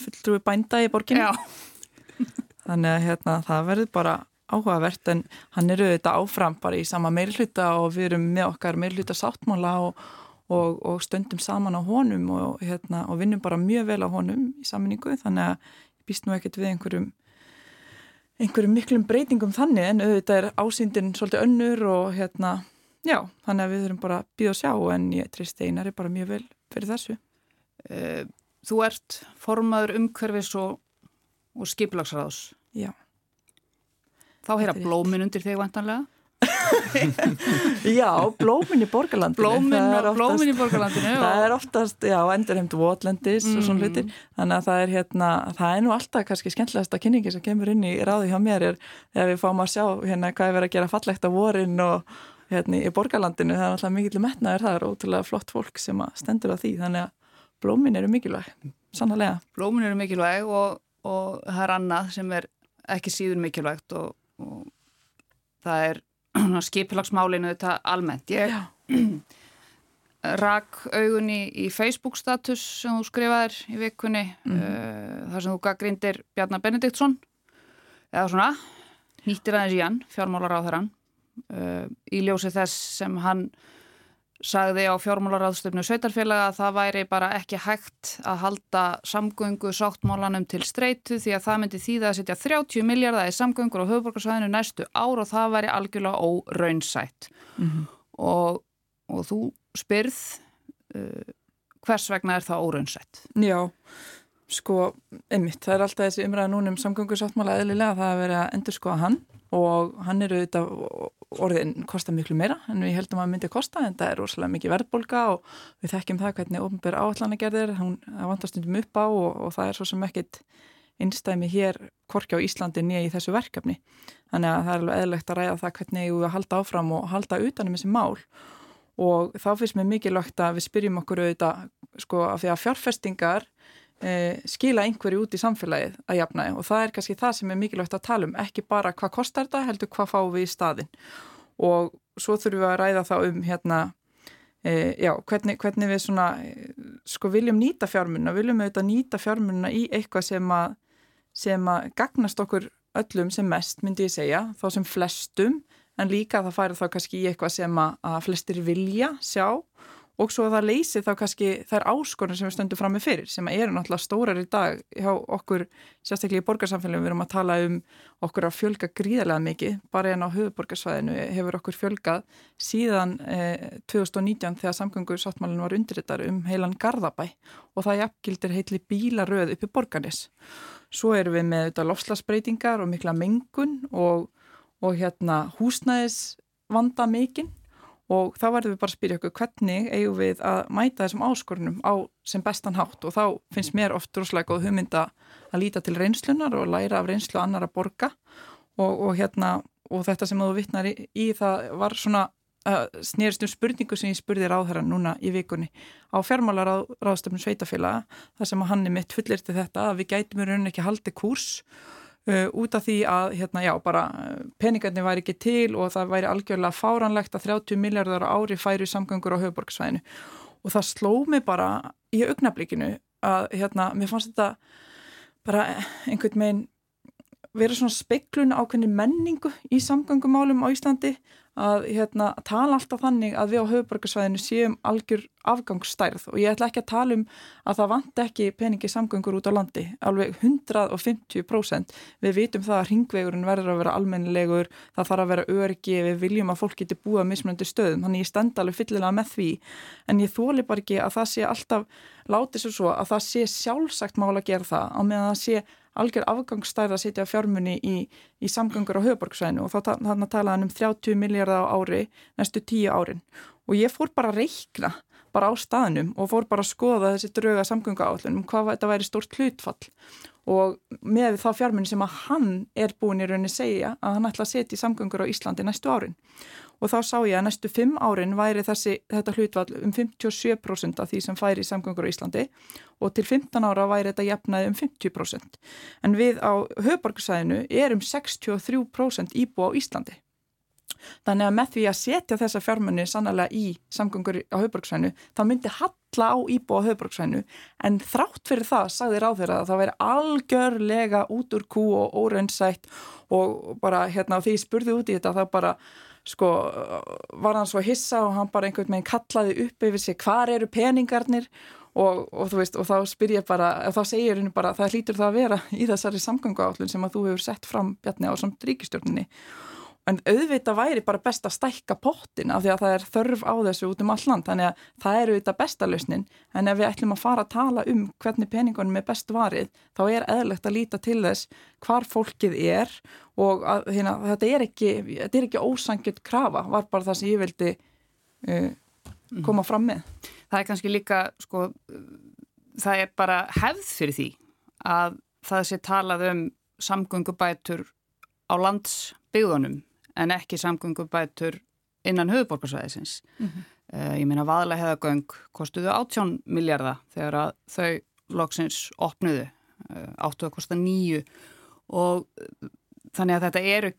fulltrúi bænda í borginu þannig að hérna, það verður bara áhugavert en hann eru þetta áfram bara í sama meilhluta og við erum með okkar meilhluta sáttmála og, og, og stöndum saman á honum og, hérna, og vinnum bara mjög vel á honum í saminningu þannig að ég býst nú ekkert við einhverjum einhverjum miklum breytingum þannig en auðvitað er ásýndin svolítið önnur og hérna, já, þannig að við þurfum bara að býða og sjá en ég treyst einar er bara mjög vel fyrir þessu. Eh, þú ert formaður umhverfis og, og skiplagsraðs. Já. Þá heyra blómin undir þig vantanlega? já, blómin í borgarlandinu. Blómin, oftast, blómin í borgarlandinu. Það er oftast, já, endurheimt votlendis mm. og svona hluti. Þannig að það er hérna, það er nú alltaf kannski skemmtilegasta kynningi sem kemur inn í ráði hjá mér er þegar við fáum að sjá hérna hvað er verið að gera fallegt á vorin og hérna í borgarlandinu. Það er alltaf mikill metnaður, það er ótrúlega flott fólk sem stendur á því. Þannig að blómin eru mikilvæg, sannlega. Blómin eru mikilvæg og, og það er annað sem er ekki síður mikilvægt og, og það er skipilagsmálinu þetta almennt. Ég rak augunni í Facebook status sem þú skrifaðir í vikunni mm. uh, þar sem þú gaggrindir Bjarnar Benediktsson eða svona, nýttir aðeins í hann, fjármálar á uh, í ljósi þess sem hann sagði á fjármálaráðstöfnu sveitarfélaga að það væri bara ekki hægt að halda samgöngu sáttmálanum til streitu því að það myndi þýða að setja 30 miljardar í samgöngur á höfuborgarsvæðinu næstu ár og það væri algjörlega óraunsætt mm -hmm. og, og þú spyrð uh, hvers vegna er það óraunsætt? Já, sko, einmitt, það er alltaf þessi umræða núna um samgöngu sáttmála eðlilega að það að vera að hann og hann eru auðvitað orðin kostar miklu meira en við heldum að það myndi kosta en það er óslega mikið verðbolga og við þekkjum það hvernig ofnbjör áallan gerðir, hún vantar stundum upp á og, og það er svo sem ekkit innstæmi hér korki á Íslandi nýja í þessu verkefni. Þannig að það er eðlegt að ræða það hvernig við halda áfram og halda utanum þessi mál. Og þá finnst mér mikilvægt að við spyrjum okkur auðvitað sko af því að fjárfestingar e, skila einhverju út í samfélagið að jafna og það er kannski það sem er mikilvægt að tala um. Ekki bara hvað kostar þetta, heldur hvað fáum við í staðin og svo þurfum við að ræða þá um hérna e, já, hvernig, hvernig við svona e, sko viljum nýta fjármunna viljum auðvitað nýta fjármunna í eitthvað sem að sem að gagnast okkur öllum sem mest myndi ég segja, þá sem flestum. En líka það færi þá kannski í eitthvað sem að, að flestir vilja sjá. og svo það leysi þá kannski þær áskorun sem við stöndum fram með fyrir sem eru náttúrulega stórar í dag hjá okkur sérstaklega í borgarsamfélagum við erum að tala um okkur að fjölga gríðarlega mikið, bara en á höfuborgarsvæðinu hefur okkur fjölgað síðan eh, 2019 þegar samgöngur sáttmálinn var undirrittar um heilan Garðabæ. Og það jafngildir heitli bílaröð uppi borganis. Svo erum við með þetta lofslagsbreytingar og mikla mengun og, og hérna húsnæðis vanda mikinn og þá verðum við bara að spyrja okkur hvernig eigum við að mæta þessum áskorunum á sem bestan hátt? Og þá finnst mér oft droslega góð hugmynda að líta til reynslunar og læra af reynslu annar að borga. Og, og hérna og þetta sem þú vittnar í, í það var svona uh, snýrst um spurningu sem ég spurði ráðherra núna í vikunni á fjármálaráðstöfnum sveitafélaga þar sem að hann er mitt fullirti þetta að við gætum í rauninni ekki haldi kurs Uh, út af því að hérna, já, bara, uh, peningarnir væri ekki til og það væri algjörlega fáranlegt að 30 miljardar ári færi samgöngur á höfuborgsvæðinu og það sló mig bara í augnablikinu að hérna, mér fannst þetta bara einhvern veginn vera svona speiklun ákveðni menningu í samgöngumálum á Íslandi að hérna, tala alltaf þannig að við á höfuborgarsvæðinu séum algjör afgangsstærð. Og ég ætla ekki að tala um að það vant ekki peningi samgöngur út á landi, alveg 150% við vitum það að ringvegurinn verður að vera almennilegur, það þarf að vera örgi, við viljum að fólk geti búa mismunandi stöðum, þannig ég stend alveg fyllilega með því, en ég þóli bara ekki að það sé alltaf, látið svo svo að það sé sjálfsagt mála að gera það á meðan það sé algjör afgangsstærð að setja fjármunni í, í samgöngur á höfuborgsvæðinu og þá þannig talaðan um 30 miljardar á ári næstu 10 árin. Og ég fór bara að reikna bara á staðnum og fór bara að skoða þessi drauga samgöngu áallunum hvað þetta væri stórt hlutfall. Og með þá fjármunni sem að hann er búin í rauninni segja að hann ætla að setja í samgöngur á Íslandi næstu árin og þá sá ég að næstu fimm árin væri þessi, þetta hlutvall um 57% af því sem færi í samgöngur á Íslandi og til 15 ára væri þetta jafnaði um 50%. En við á höfbarkusæðinu erum 63% íbú á Íslandi. Þannig að með því að setja þessa fjármunni sannlega í samgöngur á höfbarkusæðinu þá myndi illa á íbúa höfbruksvænu en þrátt fyrir það sagði ráð þeirra að það væri algjörlega út úr kú og óraunsætt og bara hérna því ég spurði út í þetta það bara sko var hann svo hissa og hann bara einhvern veginn kallaði upp yfir sig hvar eru peningarnir? Og, og þú veist og þá spyr ég bara þá segir henni bara það hlýtur það að vera í þessari samgöngu átlun sem að þú hefur sett fram Bjarni á samt ríkistjórninni en auðvitað væri bara best að stækka pottin af því að það er þörf á þessu út um all land. Þannig að það er auðvitað bestalösnin en ef við ætlum að fara að tala um hvernig peningunum er best varið þá er eðlegt að líta til þess hvar fólkið er og að, hérna, þetta er ekki, ekki ósangjut krafa var bara það sem ég vildi uh, koma fram með. Það er kannski líka sko, það er bara hefð fyrir því að það sé talað um samgöngubætur á landsbyggðunum en ekki samgöngubætur innan höfuborgarsvæðisins. Mm -hmm. uh, ég meina vaðlega heðagöng kostuðu 18 miljardar þegar að þau loksins opnuðu, uh, áttu að kosta nýju og uh, þannig að þetta eru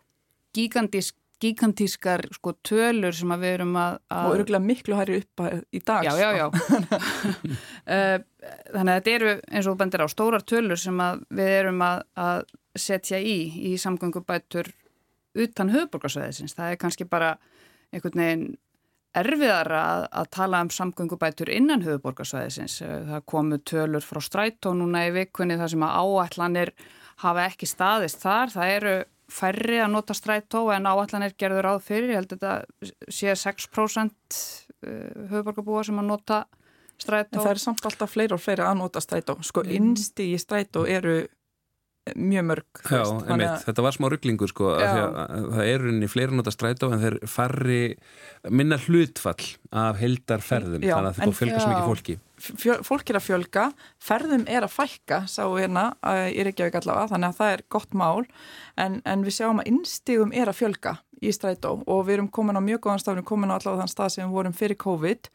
gigantísk gigantískar sko tölur sem að við erum að... að... Og öruglega miklu hæri upp í dag. Já, já, já. Þannig að þetta eru eins og bendir á stórar tölur sem að við erum að, að setja í í samgöngubætur utan höfuborgarsvæðisins. Það er kannski bara einhvern veginn erfiðar að, að tala um samgöngubætur innan höfuborgarsvæðisins. Það komu tölur frá strætó núna í vikunni þar sem að áallanir hafa ekki staðist þar. Það eru færri að nota strætó en áallanir gerður áð fyrir. Ég held að þetta sé 6% höfuborgarbúa sem að nota strætó. En það er samt alltaf fleiri og fleiri að nota strætó. Sko mm. innsti í strætó eru mjög mörg Já, einmitt, þetta var smá rugglingur sko það er unni fleira nota strætó en þeir farri minna hlutfall af heldarferðum þannig að þetta fölgur svo mikið fólki Fjö, fólk er að fjölga, ferðum er að fækka sá hérna í Reykjavík allavega þannig að það er gott mál. En, en við sjáum að innstígum er að fjölga í strætó og við erum komin á mjög góðan stafn við erum komin á allavega þann stað sem við vorum fyrir COVID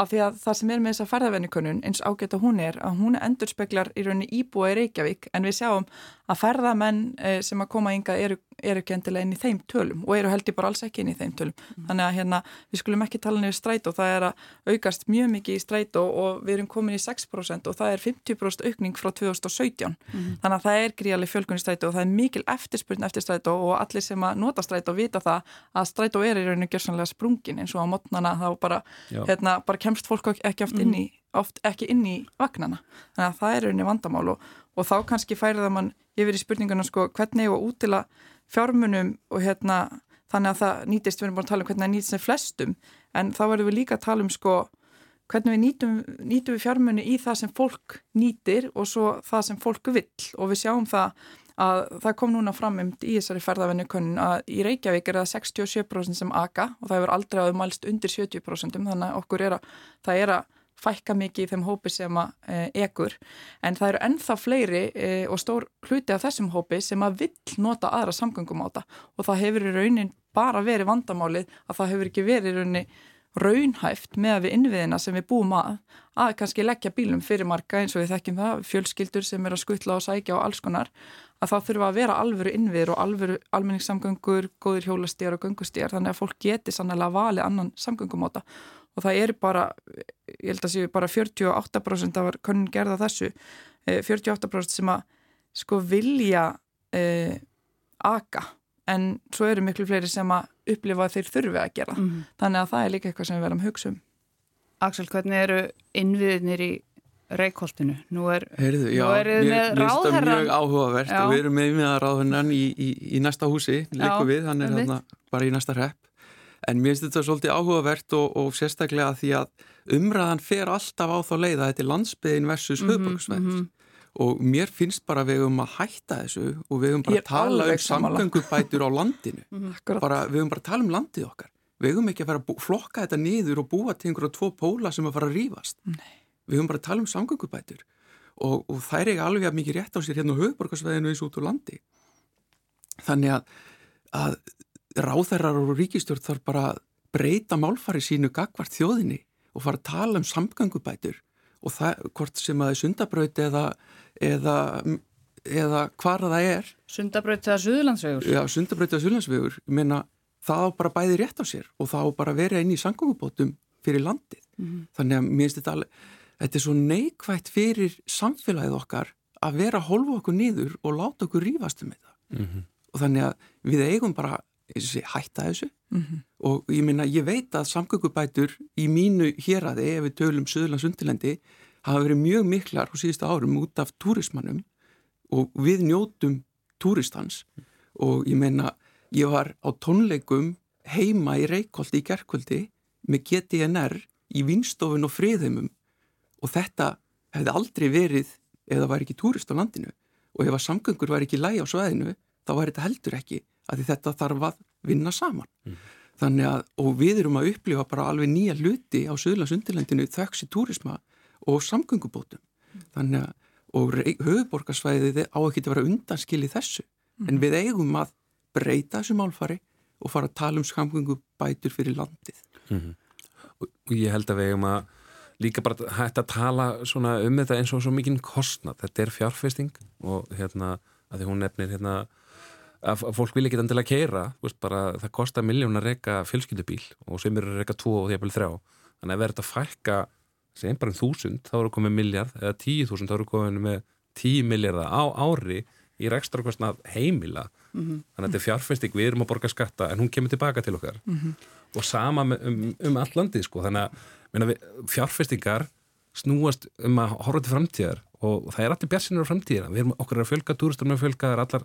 af því að það sem er með þessa ferðavennikönnun eins ágætt að hún er að hún endur speklar í rauninni íbúa í Reykjavík en við sjáum að ferðamenn eh, sem að koma ynga eru, eru ekki endilega inn í þeim tölum og eru held ég bara alls ekki inn í þeim tölum. Mm. þannig að hérna við skulum ekki tala niður strætó það er að aukast mjög mikið í strætó og við erum komin í 6% og það er 50% aukning frá 2017 mm. þannig að það er gríali fjölgun í strætó og það er mikil eftirspurn eftir strætó og allir sem að nota strætó vita það að strætó er í rauninu gjörsanlega sprungin eins og á mótnana þá bara, hérna, bara kemst fólk ekki oft inn í, oft ekki inn í vagnana. Þannig að það er rauninu vandamál og, og þá kannski færið að mann yfir í spurninguna sko hvernig og útila fjármunum og hérna þannig að það nýtist, við erum bara að tala um hvernig það nýtist sem flestum en þá verðum við líka að tala um sko hvernig við nýtum, nýtum við fjármunni í það sem fólk nýtir og svo það sem fólk vill. Og við sjáum það að það kom núna fram um í þessari ferðavennu kunn að í Reykjavík er það 67% sem aga og það hefur aldrei áður mælst undir 70% þannig að okkur er að, það er að fækka mikið í þeim hópi sem að e, ekur. En það eru ennþá fleiri e, og stór hluti af þessum hópi sem að vill nota aðra samgöngum á það og það hefur í raunin bara verið vandamálið að það hefur ekki verið í raunin raunhæft með að við innviðina sem við búum að að kannski leggja bílum fyrir marga eins og við þekkjum það, fjölskyldur sem er að skutla og sækja og alls konar að það þurfa að vera alvöru innviður og alvöru almenningssamgöngur, góðir hjólastíjar og göngustíjar þannig að fólk geti sannlega valið annan samgöngumóta og það er bara, ég held að séu bara 48% af konun gerða þessu 48% eh, sem að sko vilja eh, aga en svo eru miklu fleiri sem að upplifa að þeir þurfi að gera mm -hmm. þannig að það er líka eitthvað sem við verðum að hugsa um Axel, hvernig eru innviðinir í Reykjóltinu? Nú er, Heyrðu, já, nú er þið með ráðherran Mjög áhugavert já. og við erum með með ráðherran í, í, í næsta húsi, líku við hann er hérna bara í næsta repp en mér finnst þetta svolítið áhugavert og, og sérstaklega því að umræðan fer alltaf á þá leið að þetta er landsbyðin versus mm -hmm, höfbruksvæð mm -hmm og mér finnst bara við um að hætta þessu og við um bara að tala um samgöngubætur á landinu. Mhm. bara, við um bara að tala um landið okkar. Við um ekki að fara að flokka þetta niður og búa til einhverja tvo póla sem að fara að rýfast við um bara að tala um samgöngubætur. Og, og það er ekki alveg að mikið rétt á sér hérna á höfuborgarsveðinu eins út úr landi. Þannig að, að ráþærar og ríkistjórn þarf bara að breyta málfari sínu gagvart þjóðinni og fara að tala um samgöngubætur og það, hvort sem að það er sundabraut eða eða, eða hvar það er. Sundabraut eða Suðurlandsvegur? Já, Sundabraut eða Suðurlandsvegur. Meina, það á bara bæði rétt á sér og það á bara verið inn í sangungubótum fyrir landið. Þannig að mér finnst þetta alveg þetta er svo neikvægt fyrir samfélagið okkar að vera að holfa okkur niður og láta okkur rífast um þetta. Mhm. og þannig að við eigum bara hætta þessu. Og ég minna, ég veit að samgöngubætur í mínu héraði, ef við tölum Suðurlands undirlendi, hafa verið mjög miklar á síðustu árum út af túrismannum og við njótum túristans. Og ég meina, ég var á tónleikum heima í Reykjóldi í gerkvöldi með GTNR í Vinstofun og Friðheimum. Og þetta hefði aldrei verið ef það væri ekki túrist á landinu. Og ef að samgöngur væri ekki lægi á sveðinu þá væri þetta heldur ekki að þetta þarf að vinna saman. Þannig að, og við erum að upplifa bara alveg nýja hluti á Suðlands-Undirlendinu þöks í túrisma og samgöngubótum. Þannig að, og höfuborgarsvæðið á ekki að vera undanskil í þessu. En við eigum að breyta þessu málfari og fara að tala um samgöngubætur fyrir landið. og og ég held að við eigum að líka bara hægt að tala um þetta eins og svo mikinn kostnad þetta er fjárfesting og hérna að því hún nefnir hérna að fólk vil ekki endilega keira veist, bara, það kostar miljón að reyka fjölskyldubíl og sem eru að reyka tvo og því að þrjá. Þannig að verður þetta að fækka sem bara um þúsund, þá eru komið miljard eða tíu þúsund, þá eru komið með tíu miljardar á ári í rekstarkostnað heimila. Þannig að þetta er fjárfesting, við erum að borga skatta en hún kemur tilbaka til okkar. Og sama með, um, um all landið sko. þannig að fjárfestingar snúast um að horfa til framtíðar og það er allir björnsinnur á framtíðina. Við erum okkur að fjölga, túristur með fjölga er, allar,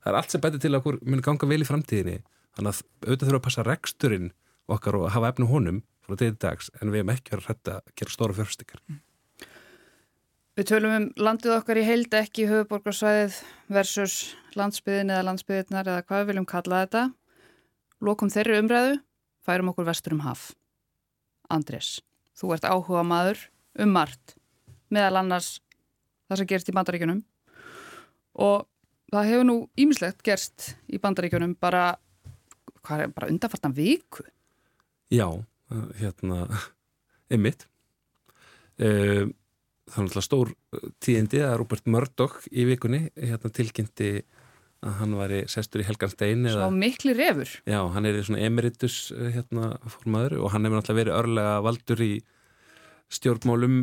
það er allt sem betur til að okkur muni ganga vel í framtíðinni þannig að auðvitað þurfum að passa reksturinn okkar og hafa efnu honum frá til dags en við erum ekki að rætta að gera stóra fjárfestingar Við tölum um landið okkar í heild ekki höfuborgarsvæðið versus landsbyðin eða landsbyðirnar eða hvað við viljum kalla þetta. Lokum þeirri umræðu, færum okkur vestur um haf. Andrés, þú ert áhuga maður um margt, meðal annars það sem gerst í bandaríkjunum og það hefur nú ímislegt gerst í bandaríkjunum bara, hvað er, bara undanfartan viku. Já, hérna einmitt um, það er náttúrulega stór uh, tíðindi að Robert Murdoch í vikunni hérna tilkynnti að hann væri sestur í Helganstein Svo eða, mikli refur. já, hann er í svona emeritus uh, hérna formaður og hann hefur náttúrulega verið örlega valdur í stjórnmálum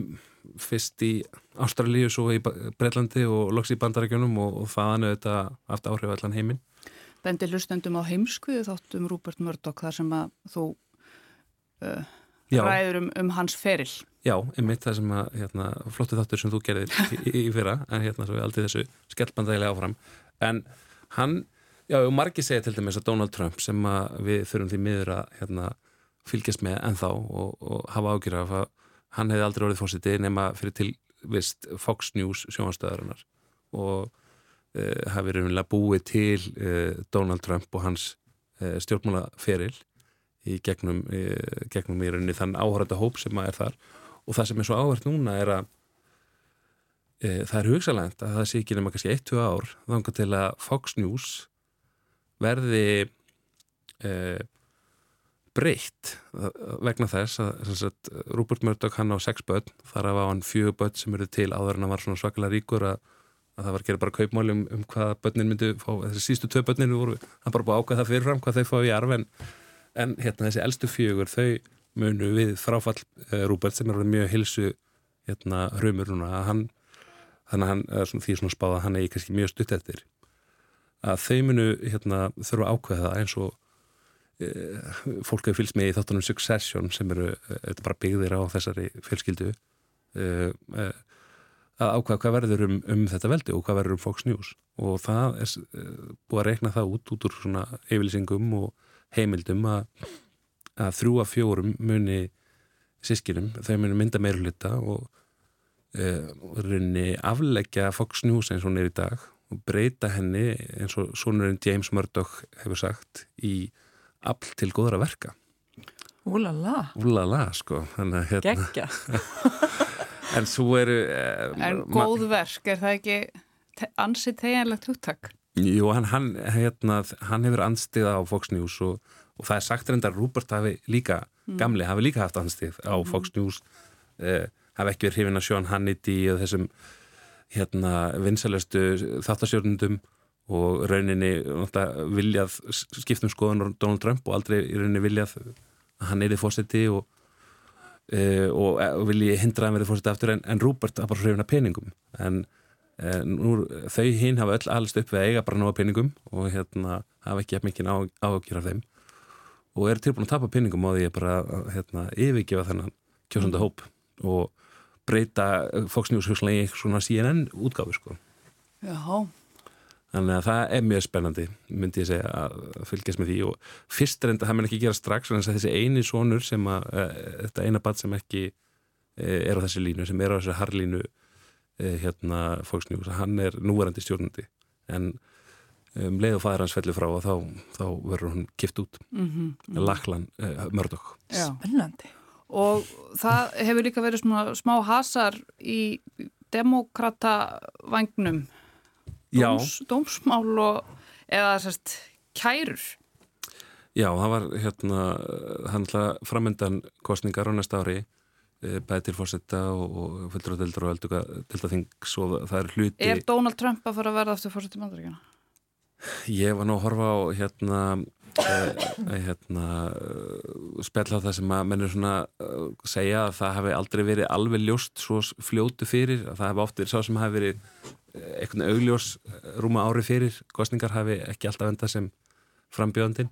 fyrst í Ástralíu svo í Breitlandi og loks í Bandarækjunum og, og þaðan auðvitað haft áhrif á allan heiminn. Bendi hlustendum á heimskuðu þáttum Rúbert Murdoch þar sem að þú uh, ræður um, um hans feril. já, einmitt það sem að hérna, flottu þáttur sem þú gerðir í, í, í fyrra en hérna svo við aldrei þessu skellbandægilega áfram. En hann, já, og margir segja til dæmis að Donald Trump sem að við þurfum því miður að hérna, fylgjast með ennþá og, og hafa ágjur af að hann hefði aldrei orðið fórsiti nema fyrir til vist Fox News sjónastöðarinnar og uh, hafi raunlega búið til uh, Donald Trump og hans uh, stjórnmálaferil í gegnum, í rauninni þann áhörða hóp sem að er þar. Og það sem er svo áhört núna er að það er hugsalænt að það sé ekki nema kannski 1-2 ár þangar til að Fox News verði uh, breytt uh, vegna þess að, sagt, Rupert Murdoch hann á sex börn þar af á hann fjögur börn sem eru til áður en hann var svona svakalega ríkur að, að það var að gera bara kaupmáli um, um hvað börnin myndu fá, þessi sístu tvö börninu voru hann bara búið að ákveða það fyrirfram hvað þau fá í arf en, en hérna þessi elstu fjögur þau munu við fráfall uh, Rupert sem er mjög hilsu hérna hrumur núna hann þannig að hann, er svona, því svona spáð að hann er kannski mjög stutt eftir. Að þau munu hérna þurfa það eins og eh, fólk hefur fylgst með í þáttunum Succession sem eru eh, bara byggðir á þessari fjölskyldu. Eh, eh, að ákveða hvað verður um, um þetta veldi og hvað verður um Fox News. Og það er eh, búið að reikna það út út úr svona yfirlýsingum og heimildum að, að þrjú af fjórum muni sískinum, þau muni mynda meirulita og uh, rauninni afleggja Fox News eins og hún er í dag og breyta henni eins og sonurinn James Murdoch hefur sagt í afl til góðra verka. Úlala, úlala sko hérna, geggja. en svo eru uh, En góð verk, er það ekki te ansið tegjanlegt hugtak? Jú, hann, hann, hérna, hann hefur anstiða á Fox News og, og það er sagt reyndar að Rupert hafi líka, gamli, hafi líka haft anstið á Fox News uh, hafi ekki verið hrifin að Sean Hannity eða þessum hérna vinsalestu þáttasjórnundum og rauninni viljað skiptum skoðan Donald Trump og aldrei rauninni viljað að hann er í fósetti og uh, og, og vilji hindra að verði fórsett aftur en, en Rúbert var bara hrifin af peningum. En uh, nú, þau hinn hafa öll allist upp við að eiga bara náða peningum og hérna hafa ekki mikið ágjör af þeim. Og eru tilbúin að tapa peningum á því að bara hérna, yfirgefa þennan kjósanda hóp og breyta Fox News hugsanlega í eitthvað svona CNN útgáfi sko. Já, Þannig að það er mjög spennandi, myndi ég segja, að fylgjast með því og fyrst er enda, það menn ekki gera strax, en þessi eini sonur sem að, e, þetta eina bad sem ekki e, er á þessi línu, sem er á þessi harlínu e, hérna News, hann er núverandi stjórnandi, en um leið og fæður hans fellur frá og þá, þá verður hann kipt út, mm -hmm. Laklan e, Murdoch. Já. Spennandi. Og það hefur líka verið smá, smá hasar í demokrata vagnum dóms, dómsmál og eða sérst kærur Já, það var hérna hann framöndan kostningar á næsta ári bæði til fórsetta og, og fylgur og deldur og elduga deltaþings og það er hluti Er Donald Trump að fara að verða aftur fórsetta mandaríkjana? Ég var nú að horfa á hérna eh, hérna spjall á það sem að mennur svona uh, segja að það hefði aldrei verið alveg ljóst svo fljótu fyrir að það hefði oft verið sá sem hefði verið einhvern augljós rúma ári fyrir. Kostningar hafi ekki alltaf enda sem frambjöðandin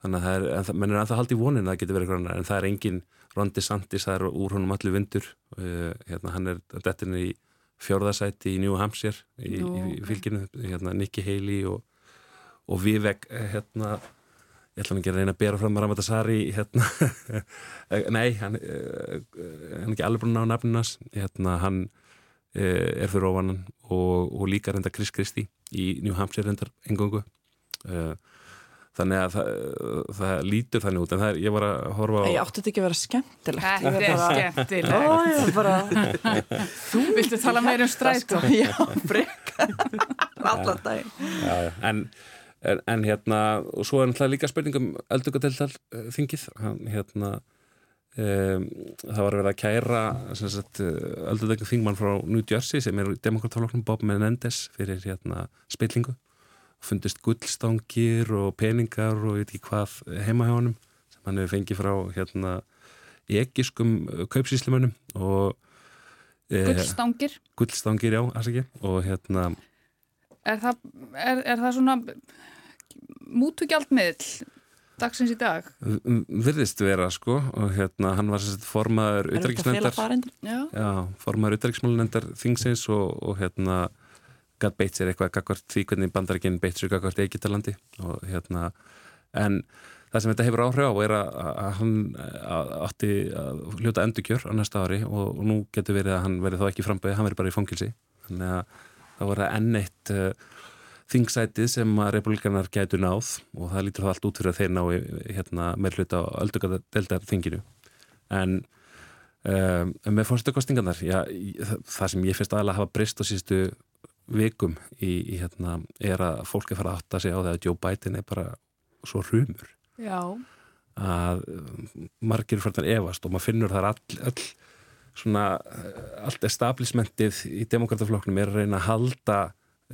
þannig að er, menn er ennþá haldið vonin að það getur verið eitthvað annar en það er engin Rondi Sandis, það er úr honum allir vindur. Uh, hérna hann er dettinni í fjörðasæti í New Hampshire í, í, í fylginu, hérna Nikki Haley og, og Vivek hérna ég ætla ekki að reyna að bera fram Ramata Sari hérna nei, hann, hann er ekki alveg brún á nafninas hérna hann er fyrir ofanan og, og líka reynda Chris Christie í New Hampshire reyndar engungu uh, þannig að það, það lítur þannig út en það er, ég var að horfa á Ég átti þetta ekki að vera skemmtilegt? Þetta er skemmtilegt. Bara Þú viltu tala meira um strætó? Já, breyka Allan já. En, en, en hérna og svo er náttúrulega líka spurningum eldugadeldal þingið. Hann, hérna um, það var verið að kæra eldugadeldal þingmann frá New Jersey sem er demokratáloknum Bob Menendez fyrir hérna spillingu. Fundist gullstangir og peningar og ég veit ekki hvað heima hjá honum sem hann hefur fengið frá hérna ekiskum kaupsíslimönnum og Gullstangir? Eh, gullstangir, já, alls ekki. Og hérna Er það, er, er það svona mútugjaldmiðl dagsins í dag? Virðist vera sko og hérna hann var sérst formaður utdragsnendar formaður utdragsmálunendar þingsins og, og hérna gæt beitt sér eitthvað gagvart því hvernig bandarækinn beitt sér gagvart Egítalandi og hérna en það sem þetta hefur áhrif á er að, að hann átti að hljóta endurkjör á næsta ári og, og nú getur verið að hann verið þá ekki framböði, hann verið bara í fangilsi þannig að það voru enn eitt uh, þingsætið sem að republikanar gætu náð og það lítur þá allt út fyrir að þeir ná hérna, með hluta á öldungadeldar þinginu en um, með fórstökkostingarnar það sem ég finnst aðalega að hafa brist á sístu vikum í, í hérna er að fólk er fara að átta sig á það að Joe Biden er bara svo hrumur Já. að margir fyrir þannig evast og maður finnur þar all, all svona allt establishmentið í demokrataflokknum er að reyna að halda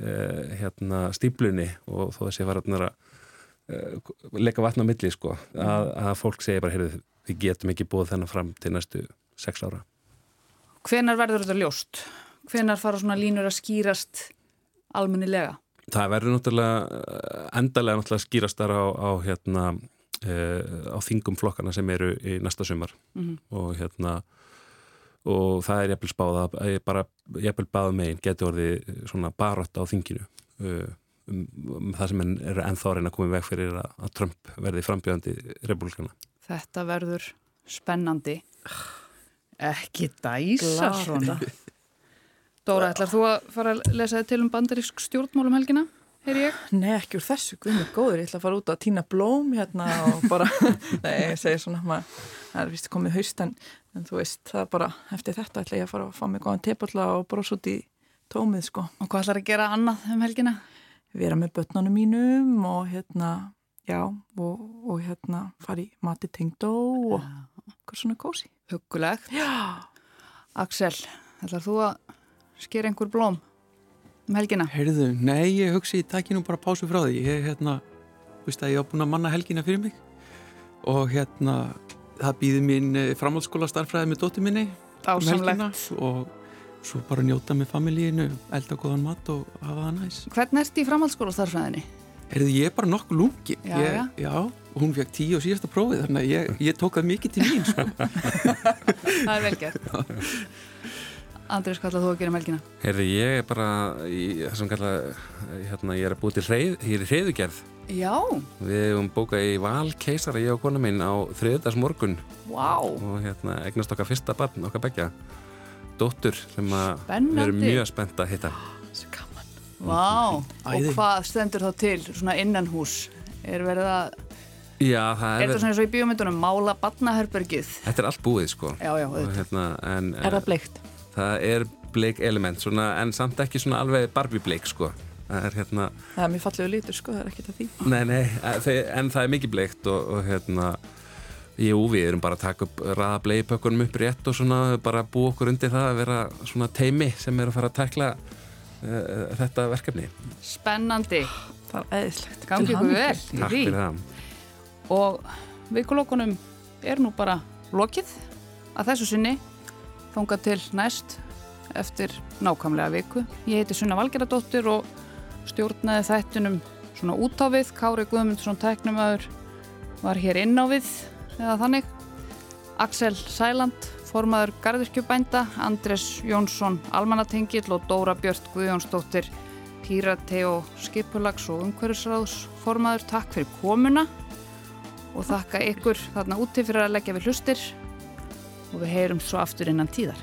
uh, hérna stíplunni og þó þessi var að uh, leika vatna á milli sko að, að fólk segir bara, heyrðu, við getum ekki búið þennan fram til næstu sex ára Hvenar verður þetta ljóst? Hvenar fara svona línur að skýrast almennilega? Það verður náttúrulega endalega náttúrulega skýrast þar á, á hérna á þingum flokkana sem eru í næsta sumar mm -hmm. og hérna og það er jæfnvel spáð að bara jæfnvel báð meginn getur orðið svona barátt á þinginu uh, um, um það sem er ennþá reyna að koma í veg fyrir að, að Trump verði frambjöðandi republikana. Þetta verður spennandi ekki dæsa svona Dóra, ætlar þú að fara að lesa til um bandarísk stjórnmálum helgina? Heyr ég? Nei, ekki úr þessu, guðmur góður, ég ætla að fara út að týna blóm hérna og bara, nei, ég segi svona, maður, það er vist komið haust en, en þú veist, það er bara, eftir þetta ætla ég að fara að fá mig góðan tepalla og bróðs út í tómið, sko. Og hvað ætlar að gera annað um helgina? Vera með börnunum mínum og hérna, já, og, og hérna fara í mati tengdó og hvað svona kósi. Huggulegt. Já. Axel, ætlar þú að sker einhver blóm um helgina? Herðu, nei, ég hugsi ég takki nú bara pásu frá því ég, hérna, þú veist að ég á búin að manna helgina fyrir mig og hérna það býði mín eh, framhaldsskóla starfræði með dóttir minni um Dásamlegt. og svo bara njóta með familíinu, elda góðan mat og hafa það næs. Hvernig ert í framhaldsskóla starfræðinni? Erði ég er bara nokkuð lungin. Já, ég, já. já, og hún fekk tíu og síðasta prófið, þannig að ég, ég tók það mikið til mín, sko. Það er vel gert. Andrés, hvað ætlað þú að gera um helgina? Herri, ég er bara í kalla, hérna, ég er að búið til hreið, ég er í hreiðugerð. Já, Við hefum bókað í Valkeisara, ég og kona mín, á þriðdags morgun vá, og hérna, eignast okkar fyrsta barn, okkar begja, dóttur sem að við erum mjög spennt að hitta. Svo gaman. Æði. Og hvað stendur þá til svona innan hús? Er verið að, Já, það er er, þetta svona eins og í bíómyndunum, mála badnaherbergið? þetta er allt búið, sko. Já, já, Og hérna, en Er það bleikt? Það er bleik element, svona, en samt ekki svona alveg Barbie bleik, sko. Það er hérna, Það er mjög fallegu lítur sko, það er ekkert að því. Nei, nei, eh, en það er mikið bleikt og, og hérna Jú, við erum bara að taka upp raða bleipökkunum upp rétt og svona bara búa okkur undir það að vera svona teimi sem er að fara að tekla uh, þetta verkefni. Spennandi. Það er eðislegt. Gangi ykkur vel í Takk fyrir það. Og vikulókunum er nú bara lokið að þessu sinni þonga til næst eftir nákvæmlega viku. Ég heiti Sunna Valgeradóttir og stjórnaði þættunum svona út á við. Kári Guðmundsson tæknumöður var hér inn á við eða þannig. Axel Sæland, formaður Garðirkjubænda, Andres Jónsson, Almanatengill og Dóra Björn Guðjónsdóttir, Pírati og Skipulags og Umhverfisráðs formaður. Takk fyrir komuna og þakka ykkur þarna úti fyrir að leggja við hlustir og við heyrum svo aftur innan tíðar.